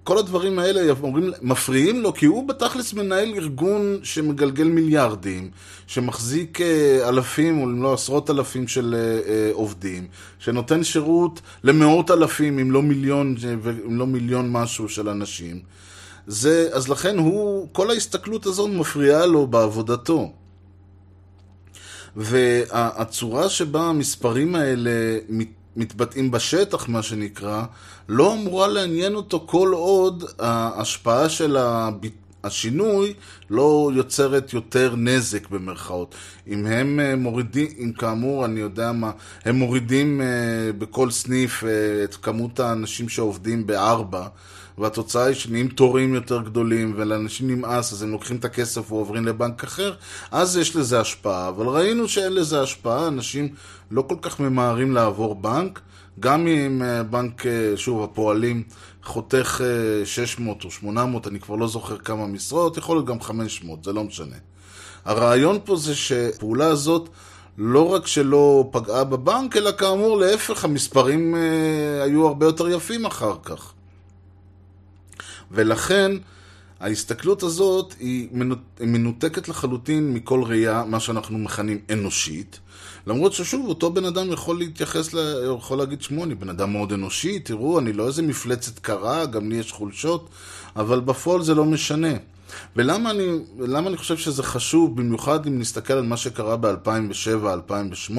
כל הדברים האלה אומרים, מפריעים לו, כי הוא בתכלס מנהל ארגון שמגלגל מיליארדים, שמחזיק אה, אלפים, או אם לא עשרות אלפים של אה, אה, עובדים, שנותן שירות למאות אלפים, אם לא מיליון, אם לא מיליון משהו של אנשים. זה, אז לכן הוא, כל ההסתכלות הזאת מפריעה לו בעבודתו. והצורה שבה המספרים האלה מת... מתבטאים בשטח, מה שנקרא, לא אמורה לעניין אותו כל עוד ההשפעה של השינוי לא יוצרת יותר נזק במרכאות. אם הם אה, מורידים, אם כאמור, אני יודע מה, הם מורידים אה, בכל סניף אה, את כמות האנשים שעובדים בארבע, והתוצאה היא שנהיים תורים יותר גדולים ולאנשים נמאס, אז הם לוקחים את הכסף ועוברים לבנק אחר, אז יש לזה השפעה. אבל ראינו שאין לזה השפעה, אנשים לא כל כך ממהרים לעבור בנק. גם אם אה, בנק, אה, שוב, הפועלים חותך אה, 600 או 800, אני כבר לא זוכר כמה משרות, יכול להיות גם 500, זה לא משנה. הרעיון פה זה שהפעולה הזאת לא רק שלא פגעה בבנק, אלא כאמור, להפך, המספרים אה, היו הרבה יותר יפים אחר כך. ולכן, ההסתכלות הזאת היא מנות- מנותקת לחלוטין מכל ראייה, מה שאנחנו מכנים אנושית. למרות ששוב, אותו בן אדם יכול להתייחס, ל... יכול להגיד, שמו, אני בן אדם מאוד אנושי, תראו, אני לא איזה מפלצת קרה, גם לי יש חולשות, אבל בפועל זה לא משנה. ולמה אני, אני חושב שזה חשוב, במיוחד אם נסתכל על מה שקרה ב-2007-2008,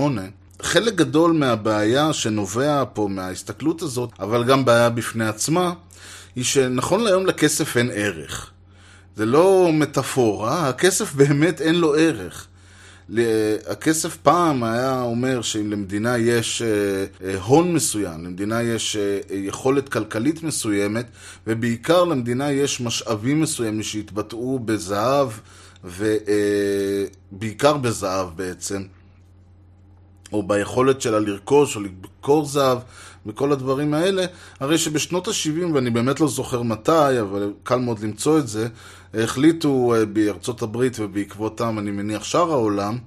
חלק גדול מהבעיה שנובע פה מההסתכלות הזאת, אבל גם בעיה בפני עצמה, היא שנכון להיום לכסף אין ערך. זה לא מטאפורה, הכסף באמת אין לו ערך. הכסף פעם היה אומר שאם למדינה יש אה, אה, הון מסוים, למדינה יש אה, יכולת כלכלית מסוימת, ובעיקר למדינה יש משאבים מסוימים שהתבטאו בזהב, ובעיקר בזהב בעצם, או ביכולת שלה לרכוש או למכור זהב וכל הדברים האלה, הרי שבשנות ה-70, ואני באמת לא זוכר מתי, אבל קל מאוד למצוא את זה, החליטו אה, בארצות הברית ובעקבותם, אני מניח, שאר העולם,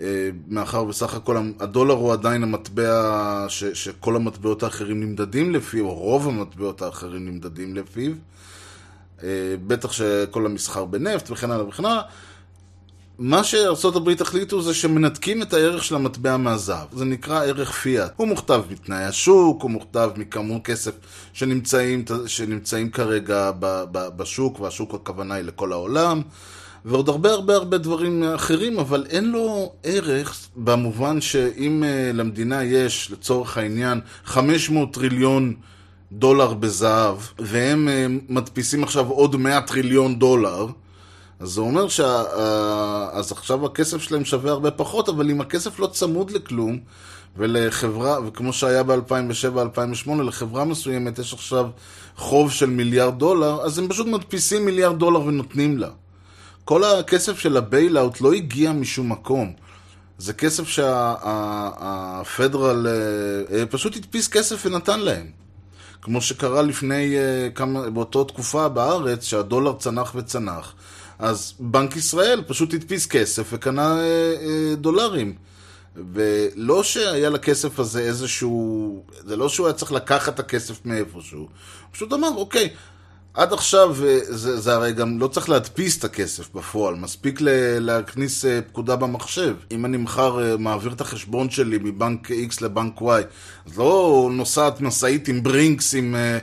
אה, מאחר בסך הכל הדולר הוא עדיין המטבע ש, שכל המטבעות האחרים נמדדים לפיו, או רוב המטבעות האחרים נמדדים לפיו, אה, בטח שכל המסחר בנפט וכן הלאה וכן הלאה. מה הברית החליטו זה שמנתקים את הערך של המטבע מהזהב. זה נקרא ערך פיאט. הוא מוכתב מתנאי השוק, הוא מוכתב מכמות כסף שנמצאים, שנמצאים כרגע ב, ב, בשוק, והשוק הכוונה היא לכל העולם, ועוד הרבה הרבה הרבה דברים אחרים, אבל אין לו ערך במובן שאם uh, למדינה יש, לצורך העניין, 500 טריליון דולר בזהב, והם uh, מדפיסים עכשיו עוד 100 טריליון דולר, אז זה אומר שה... אז עכשיו הכסף שלהם שווה הרבה פחות, אבל אם הכסף לא צמוד לכלום, ולחברה, וכמו שהיה ב-2007-2008, לחברה מסוימת יש עכשיו חוב של מיליארד דולר, אז הם פשוט מדפיסים מיליארד דולר ונותנים לה. כל הכסף של ה bailout לא הגיע משום מקום. זה כסף שה Federal פשוט הדפיס כסף ונתן להם. כמו שקרה לפני כמה, באותה תקופה בארץ, שהדולר צנח וצנח. אז בנק ישראל פשוט הדפיס כסף וקנה אה, אה, דולרים. ולא שהיה לכסף הזה איזשהו... זה לא שהוא היה צריך לקחת את הכסף מאיפשהו. פשוט אמר, אוקיי, עד עכשיו זה, זה הרי גם לא צריך להדפיס את הכסף בפועל, מספיק להכניס אה, פקודה במחשב. אם אני מחר אה, מעביר את החשבון שלי מבנק X לבנק Y, אז לא נוסעת משאית עם ברינקס עם... אה,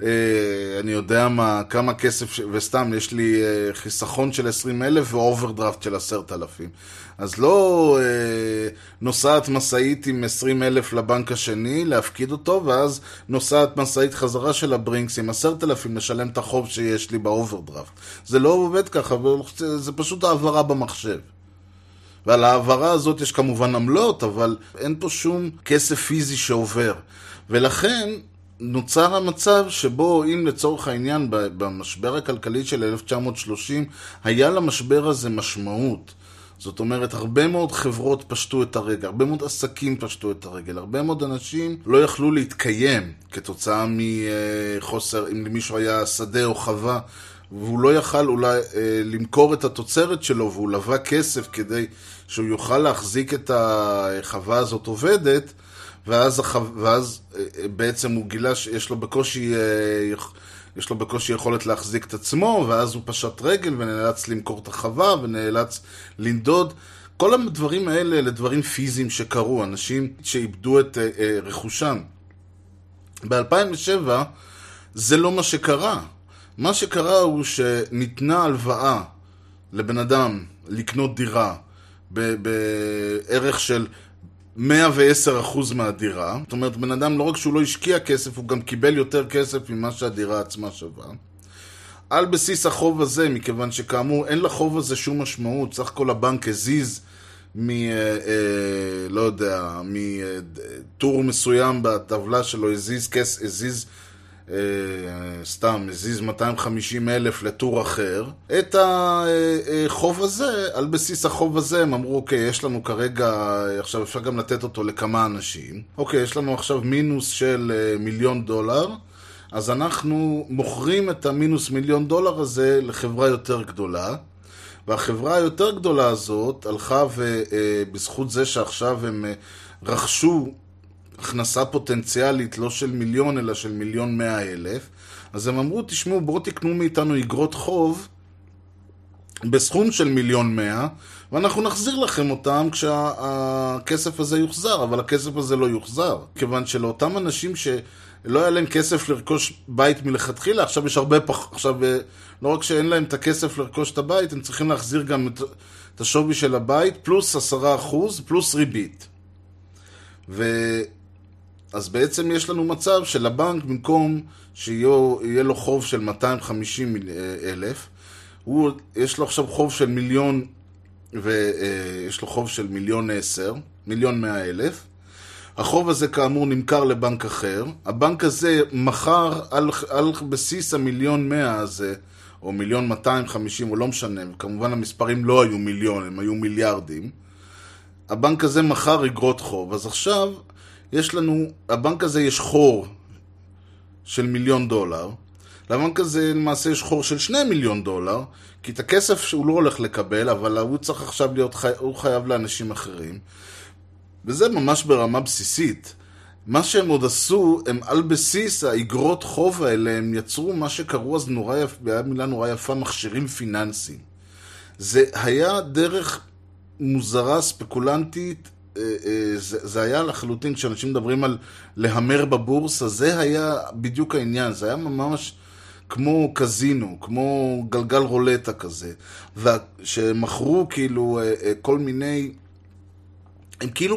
אני יודע מה, כמה כסף, ש... וסתם, יש לי uh, חיסכון של 20 אלף ואוברדרפט של 10,000. אז לא uh, נוסעת משאית עם 20 אלף לבנק השני, להפקיד אותו, ואז נוסעת משאית חזרה של הברינקס עם 10,000 לשלם את החוב שיש לי באוברדרפט. זה לא עובד ככה, זה פשוט העברה במחשב. ועל ההעברה הזאת יש כמובן עמלות, אבל אין פה שום כסף פיזי שעובר. ולכן, נוצר המצב שבו אם לצורך העניין במשבר הכלכלי של 1930 היה למשבר הזה משמעות. זאת אומרת, הרבה מאוד חברות פשטו את הרגל, הרבה מאוד עסקים פשטו את הרגל, הרבה מאוד אנשים לא יכלו להתקיים כתוצאה מחוסר, אם למישהו היה שדה או חווה, והוא לא יכל אולי אה, למכור את התוצרת שלו, והוא לווה כסף כדי שהוא יוכל להחזיק את החווה הזאת עובדת, ואז, ואז בעצם הוא גילה שיש לו בקושי, יש לו בקושי יכולת להחזיק את עצמו, ואז הוא פשט רגל ונאלץ למכור את החווה ונאלץ לנדוד. כל הדברים האלה אלה דברים פיזיים שקרו, אנשים שאיבדו את רכושם. ב-2007 זה לא מה שקרה. מה שקרה הוא שניתנה הלוואה לבן אדם לקנות דירה בערך של 110% מהדירה. זאת אומרת, בן אדם לא רק שהוא לא השקיע כסף, הוא גם קיבל יותר כסף ממה שהדירה עצמה שווה. על בסיס החוב הזה, מכיוון שכאמור אין לחוב הזה שום משמעות, סך הכל הבנק הזיז מ... אה, אה, לא יודע, מטור מסוים בטבלה שלו, הזיז כס... הזיז... אה, סתם, הזיז 250 אלף לטור אחר. את החוב הזה, על בסיס החוב הזה הם אמרו, אוקיי, יש לנו כרגע, עכשיו אפשר גם לתת אותו לכמה אנשים. אוקיי, יש לנו עכשיו מינוס של אה, מיליון דולר. אז אנחנו מוכרים את המינוס מיליון דולר הזה לחברה יותר גדולה. והחברה היותר גדולה הזאת הלכה ובזכות זה שעכשיו הם אה, רכשו הכנסה פוטנציאלית לא של מיליון אלא של מיליון מאה אלף, אז הם אמרו, תשמעו, בואו תקנו מאיתנו אגרות חוב בסכום של מיליון מאה, ואנחנו נחזיר לכם אותם כשהכסף הזה יוחזר, אבל הכסף הזה לא יוחזר. כיוון שלאותם אנשים שלא היה להם כסף לרכוש בית מלכתחילה, עכשיו יש הרבה פח... עכשיו, אה, לא רק שאין להם את הכסף לרכוש את הבית, הם צריכים להחזיר גם את, את השווי של הבית, פלוס עשרה אחוז, פלוס ריבית. ו... אז בעצם יש לנו מצב שלבנק, במקום שיהיה לו חוב של 250 אלף, הוא, יש לו עכשיו חוב של מיליון, ויש לו חוב של מיליון עשר, מיליון מאה אלף. החוב הזה כאמור נמכר לבנק אחר. הבנק הזה מכר על, על בסיס המיליון מאה הזה, או מיליון 250, או לא משנה, כמובן המספרים לא היו מיליון, הם היו מיליארדים. הבנק הזה מכר אגרות חוב. אז עכשיו יש לנו, הבנק הזה יש חור של מיליון דולר, לבנק הזה למעשה יש חור של שני מיליון דולר, כי את הכסף שהוא לא הולך לקבל, אבל הוא צריך עכשיו להיות, חי... הוא חייב לאנשים אחרים. וזה ממש ברמה בסיסית. מה שהם עוד עשו, הם על בסיס האגרות חוב האלה, הם יצרו מה שקראו אז נורא יפה, היה מילה נורא יפה, מכשירים פיננסיים. זה היה דרך מוזרה, ספקולנטית, זה, זה היה לחלוטין, כשאנשים מדברים על להמר בבורסה, זה היה בדיוק העניין, זה היה ממש כמו קזינו, כמו גלגל רולטה כזה, שמכרו כאילו אה, כל מיני, הם כאילו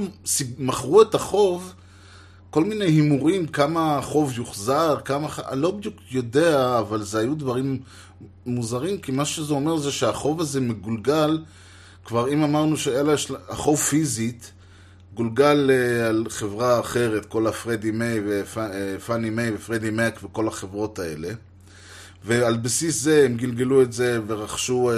מכרו את החוב, כל מיני הימורים, כמה החוב יוחזר, כמה, אני לא בדיוק יודע, אבל זה היו דברים מוזרים, כי מה שזה אומר זה שהחוב הזה מגולגל, כבר אם אמרנו שהחוב פיזית, גולגל אה, על חברה אחרת, כל הפרדי מיי ופאני אה, מיי ופרדי מק וכל החברות האלה. ועל בסיס זה הם גלגלו את זה ורכשו אה,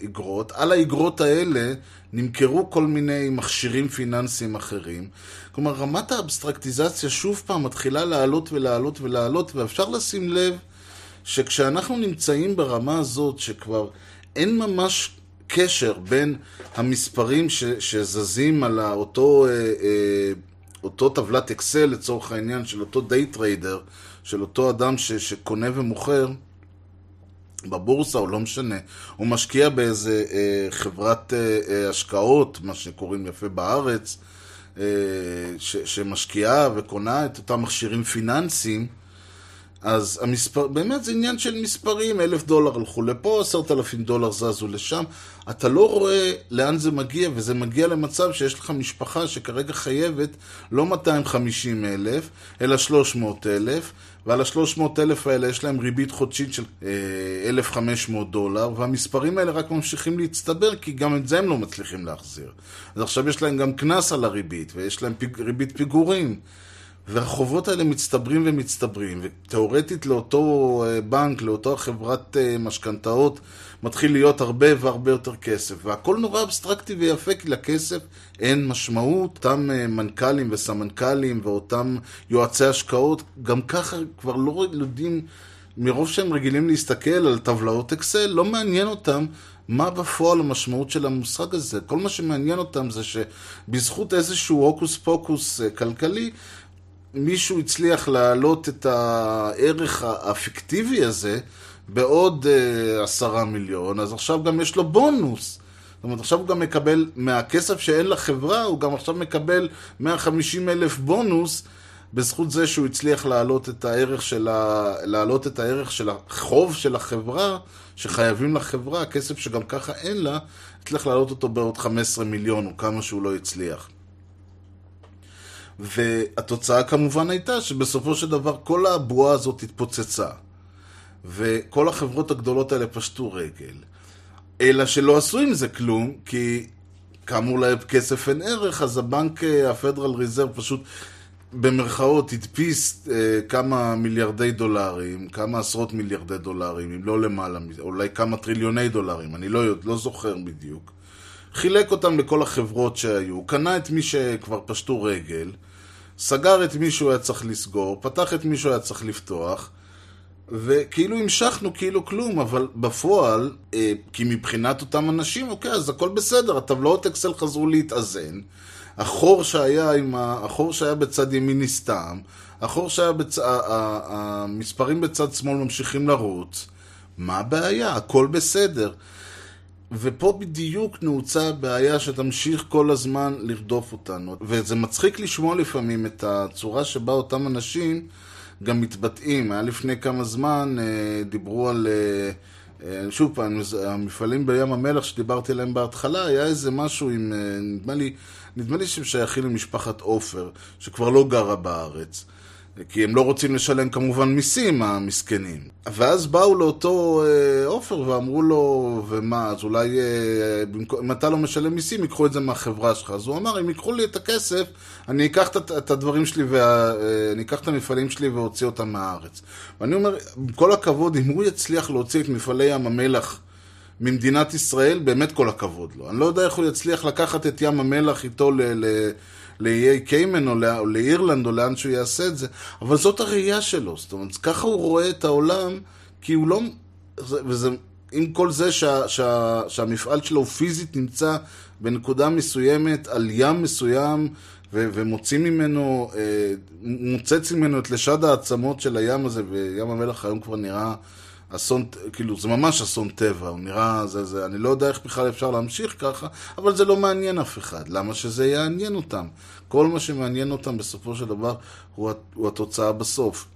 איגרות. על האיגרות האלה נמכרו כל מיני מכשירים פיננסיים אחרים. כלומר, רמת האבסטרקטיזציה שוב פעם מתחילה לעלות ולעלות ולעלות, ואפשר לשים לב שכשאנחנו נמצאים ברמה הזאת, שכבר אין ממש קשר בין המספרים ש, שזזים על אותו, אה, אה, אותו טבלת אקסל לצורך העניין של אותו day trader, של אותו אדם ש, שקונה ומוכר בבורסה או לא משנה, הוא משקיע באיזה אה, חברת השקעות, מה שקוראים יפה בארץ, ש, שמשקיעה וקונה את אותם מכשירים פיננסיים, אז המספר, באמת זה עניין של מספרים, אלף דולר הלכו לפה, עשרת אלפים דולר זזו לשם. אתה לא רואה לאן זה מגיע, וזה מגיע למצב שיש לך משפחה שכרגע חייבת לא 250 אלף, אלא 300 אלף, ועל ה-300 אלף האלה יש להם ריבית חודשית של אה, 1,500 דולר, והמספרים האלה רק ממשיכים להצטבר, כי גם את זה הם לא מצליחים להחזיר. אז עכשיו יש להם גם קנס על הריבית, ויש להם פיג, ריבית פיגורים. והחובות האלה מצטברים ומצטברים, ותאורטית לאותו אה, בנק, לאותו חברת אה, משכנתאות, מתחיל להיות הרבה והרבה יותר כסף. והכל נורא אבסטרקטי ויפה, כי לכסף אין משמעות. אותם אה, מנכ"לים וסמנכ"לים ואותם יועצי השקעות, גם ככה כבר לא יודעים, מרוב שהם רגילים להסתכל על טבלאות אקסל, לא מעניין אותם מה בפועל המשמעות של המושג הזה? כל מה שמעניין אותם זה שבזכות איזשהו הוקוס פוקוס כלכלי, מישהו הצליח להעלות את הערך הפיקטיבי הזה בעוד uh, עשרה מיליון, אז עכשיו גם יש לו בונוס. זאת אומרת, עכשיו הוא גם מקבל, מהכסף שאין לחברה, הוא גם עכשיו מקבל 150 אלף בונוס בזכות זה שהוא הצליח להעלות את הערך של, ה... להעלות את הערך של החוב של החברה, שחייבים לחברה, כסף שגם ככה אין לה, הצליח להעלות אותו בעוד 15 מיליון, או כמה שהוא לא הצליח. והתוצאה כמובן הייתה שבסופו של דבר כל הבועה הזאת התפוצצה. וכל החברות הגדולות האלה פשטו רגל. אלא שלא עשו עם זה כלום, כי כאמור לכסף אין ערך, אז הבנק, אה, הפדרל ריזרב פשוט במרכאות הדפיס אה, כמה מיליארדי דולרים, כמה עשרות מיליארדי דולרים, אם לא למעלה אולי כמה טריליוני דולרים, אני לא, לא זוכר בדיוק. חילק אותם לכל החברות שהיו, קנה את מי שכבר פשטו רגל, סגר את מי שהוא היה צריך לסגור, פתח את מי שהוא היה צריך לפתוח, וכאילו המשכנו כאילו כלום, אבל בפועל, אה, כי מבחינת אותם אנשים, אוקיי, אז הכל בסדר, הטבלאות אקסל חזרו להתאזן, החור שהיה, עם ה... החור שהיה בצד ימין נסתם, החור שהיה בצ... המספרים בצד שמאל ממשיכים לרוץ, מה הבעיה? הכל בסדר. ופה בדיוק נעוצה הבעיה שתמשיך כל הזמן לרדוף אותנו. וזה מצחיק לשמוע לפעמים את הצורה שבה אותם אנשים גם מתבטאים. היה לפני כמה זמן, אה, דיברו על... אה, אה, שוב פעם, המפעלים בים המלח שדיברתי עליהם בהתחלה, היה איזה משהו עם, נדמה לי, נדמה לי שהם שייכים למשפחת עופר, שכבר לא גרה בארץ. כי הם לא רוצים לשלם כמובן מיסים, המסכנים. ואז באו לאותו אה, עופר אה, ואמרו לו, ומה, אז אולי אה, אם אתה לא משלם מיסים, ייקחו את זה מהחברה שלך. אז הוא אמר, אם ייקחו לי את הכסף, אני אקח את, את הדברים שלי, ואני אה, אקח את המפעלים שלי ואוציא אותם מהארץ. ואני אומר, עם כל הכבוד, אם הוא יצליח להוציא את מפעלי ים המלח ממדינת ישראל, באמת כל הכבוד לו. אני לא יודע איך הוא יצליח לקחת את ים המלח איתו ל... ל לאיי קיימן או, לא, לאירלנד או לאן שהוא יעשה את זה, אבל זאת הראייה שלו, זאת אומרת, ככה הוא רואה את העולם, כי הוא לא... וזה, עם כל זה שה, שה, שהמפעל שלו פיזית נמצא בנקודה מסוימת, על ים מסוים, ו, ומוציא ממנו, אה, מוצץ ממנו את לשד העצמות של הים הזה, וים המלח היום כבר נראה אסון, כאילו, זה ממש אסון טבע, הוא נראה, זה, זה, אני לא יודע איך בכלל אפשר להמשיך ככה, אבל זה לא מעניין אף אחד. למה שזה יעניין אותם? כל מה שמעניין אותם בסופו של דבר הוא, הוא התוצאה בסוף.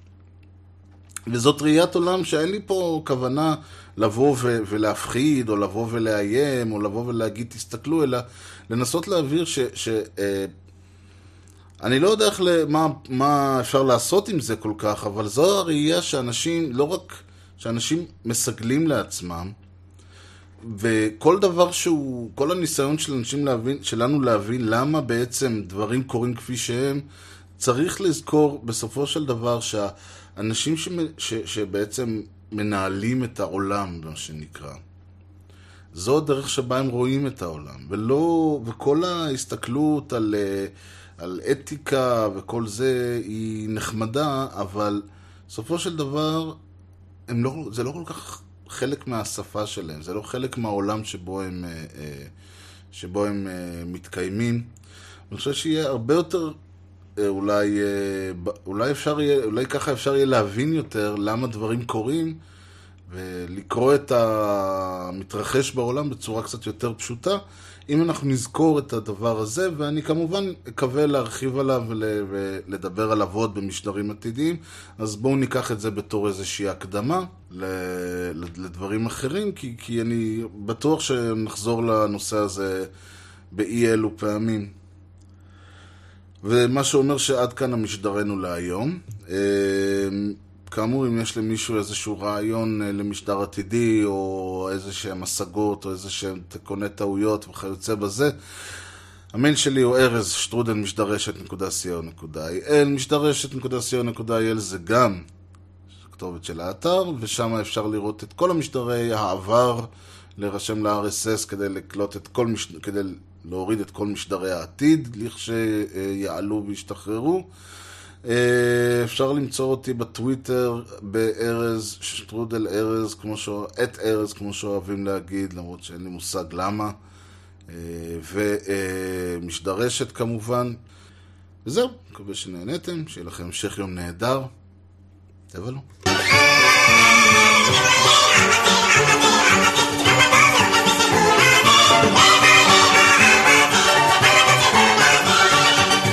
וזאת ראיית עולם שאין לי פה כוונה לבוא ו- ולהפחיד, או לבוא ולאיים, או לבוא ולהגיד תסתכלו, אלא לנסות להעביר ש... ש אה, אני לא יודע איך, מה, מה אפשר לעשות עם זה כל כך, אבל זו הראייה שאנשים לא רק שאנשים מסגלים לעצמם, וכל דבר שהוא, כל הניסיון של אנשים להבין, שלנו להבין למה בעצם דברים קורים כפי שהם, צריך לזכור בסופו של דבר שהאנשים ש, ש, שבעצם מנהלים את העולם, מה שנקרא, זו הדרך שבה הם רואים את העולם, ולא, וכל ההסתכלות על, על אתיקה וכל זה היא נחמדה, אבל בסופו של דבר לא, זה לא כל כך חלק מהשפה שלהם, זה לא חלק מהעולם שבו הם, אה, אה, שבו הם אה, מתקיימים. אני חושב שיהיה הרבה יותר, אולי, אולי אפשר יהיה, אולי ככה אפשר יהיה להבין יותר למה דברים קורים ולקרוא את המתרחש בעולם בצורה קצת יותר פשוטה. אם אנחנו נזכור את הדבר הזה, ואני כמובן אקווה להרחיב עליו ולדבר עליו עוד במשדרים עתידיים, אז בואו ניקח את זה בתור איזושהי הקדמה לדברים אחרים, כי, כי אני בטוח שנחזור לנושא הזה באי אלו פעמים. ומה שאומר שעד כאן המשדרנו להיום. אמ, כאמור, אם יש למישהו איזשהו רעיון אה, למשדר עתידי, או איזה שהם השגות, או איזה שהם תיקוני טעויות וכיוצא בזה, המייל שלי הוא ארז שטרודל משדרשת.co.il משדרשת.co.il זה גם הכתובת של האתר, ושם אפשר לראות את כל המשדרי העבר, להירשם ל-RSS כדי לקלוט את כל מש... כדי להוריד את כל משדרי העתיד, לכשיעלו וישתחררו. אה, אפשר למצוא אותי בטוויטר בארז, שטרודל ארז, כמו ש... את ארז, כמו שאוהבים להגיד, למרות שאין לי מושג למה. אה, ומשדרשת כמובן. וזהו, מקווה שנהניתם, שיהיה לכם המשך יום נהדר. תבלו.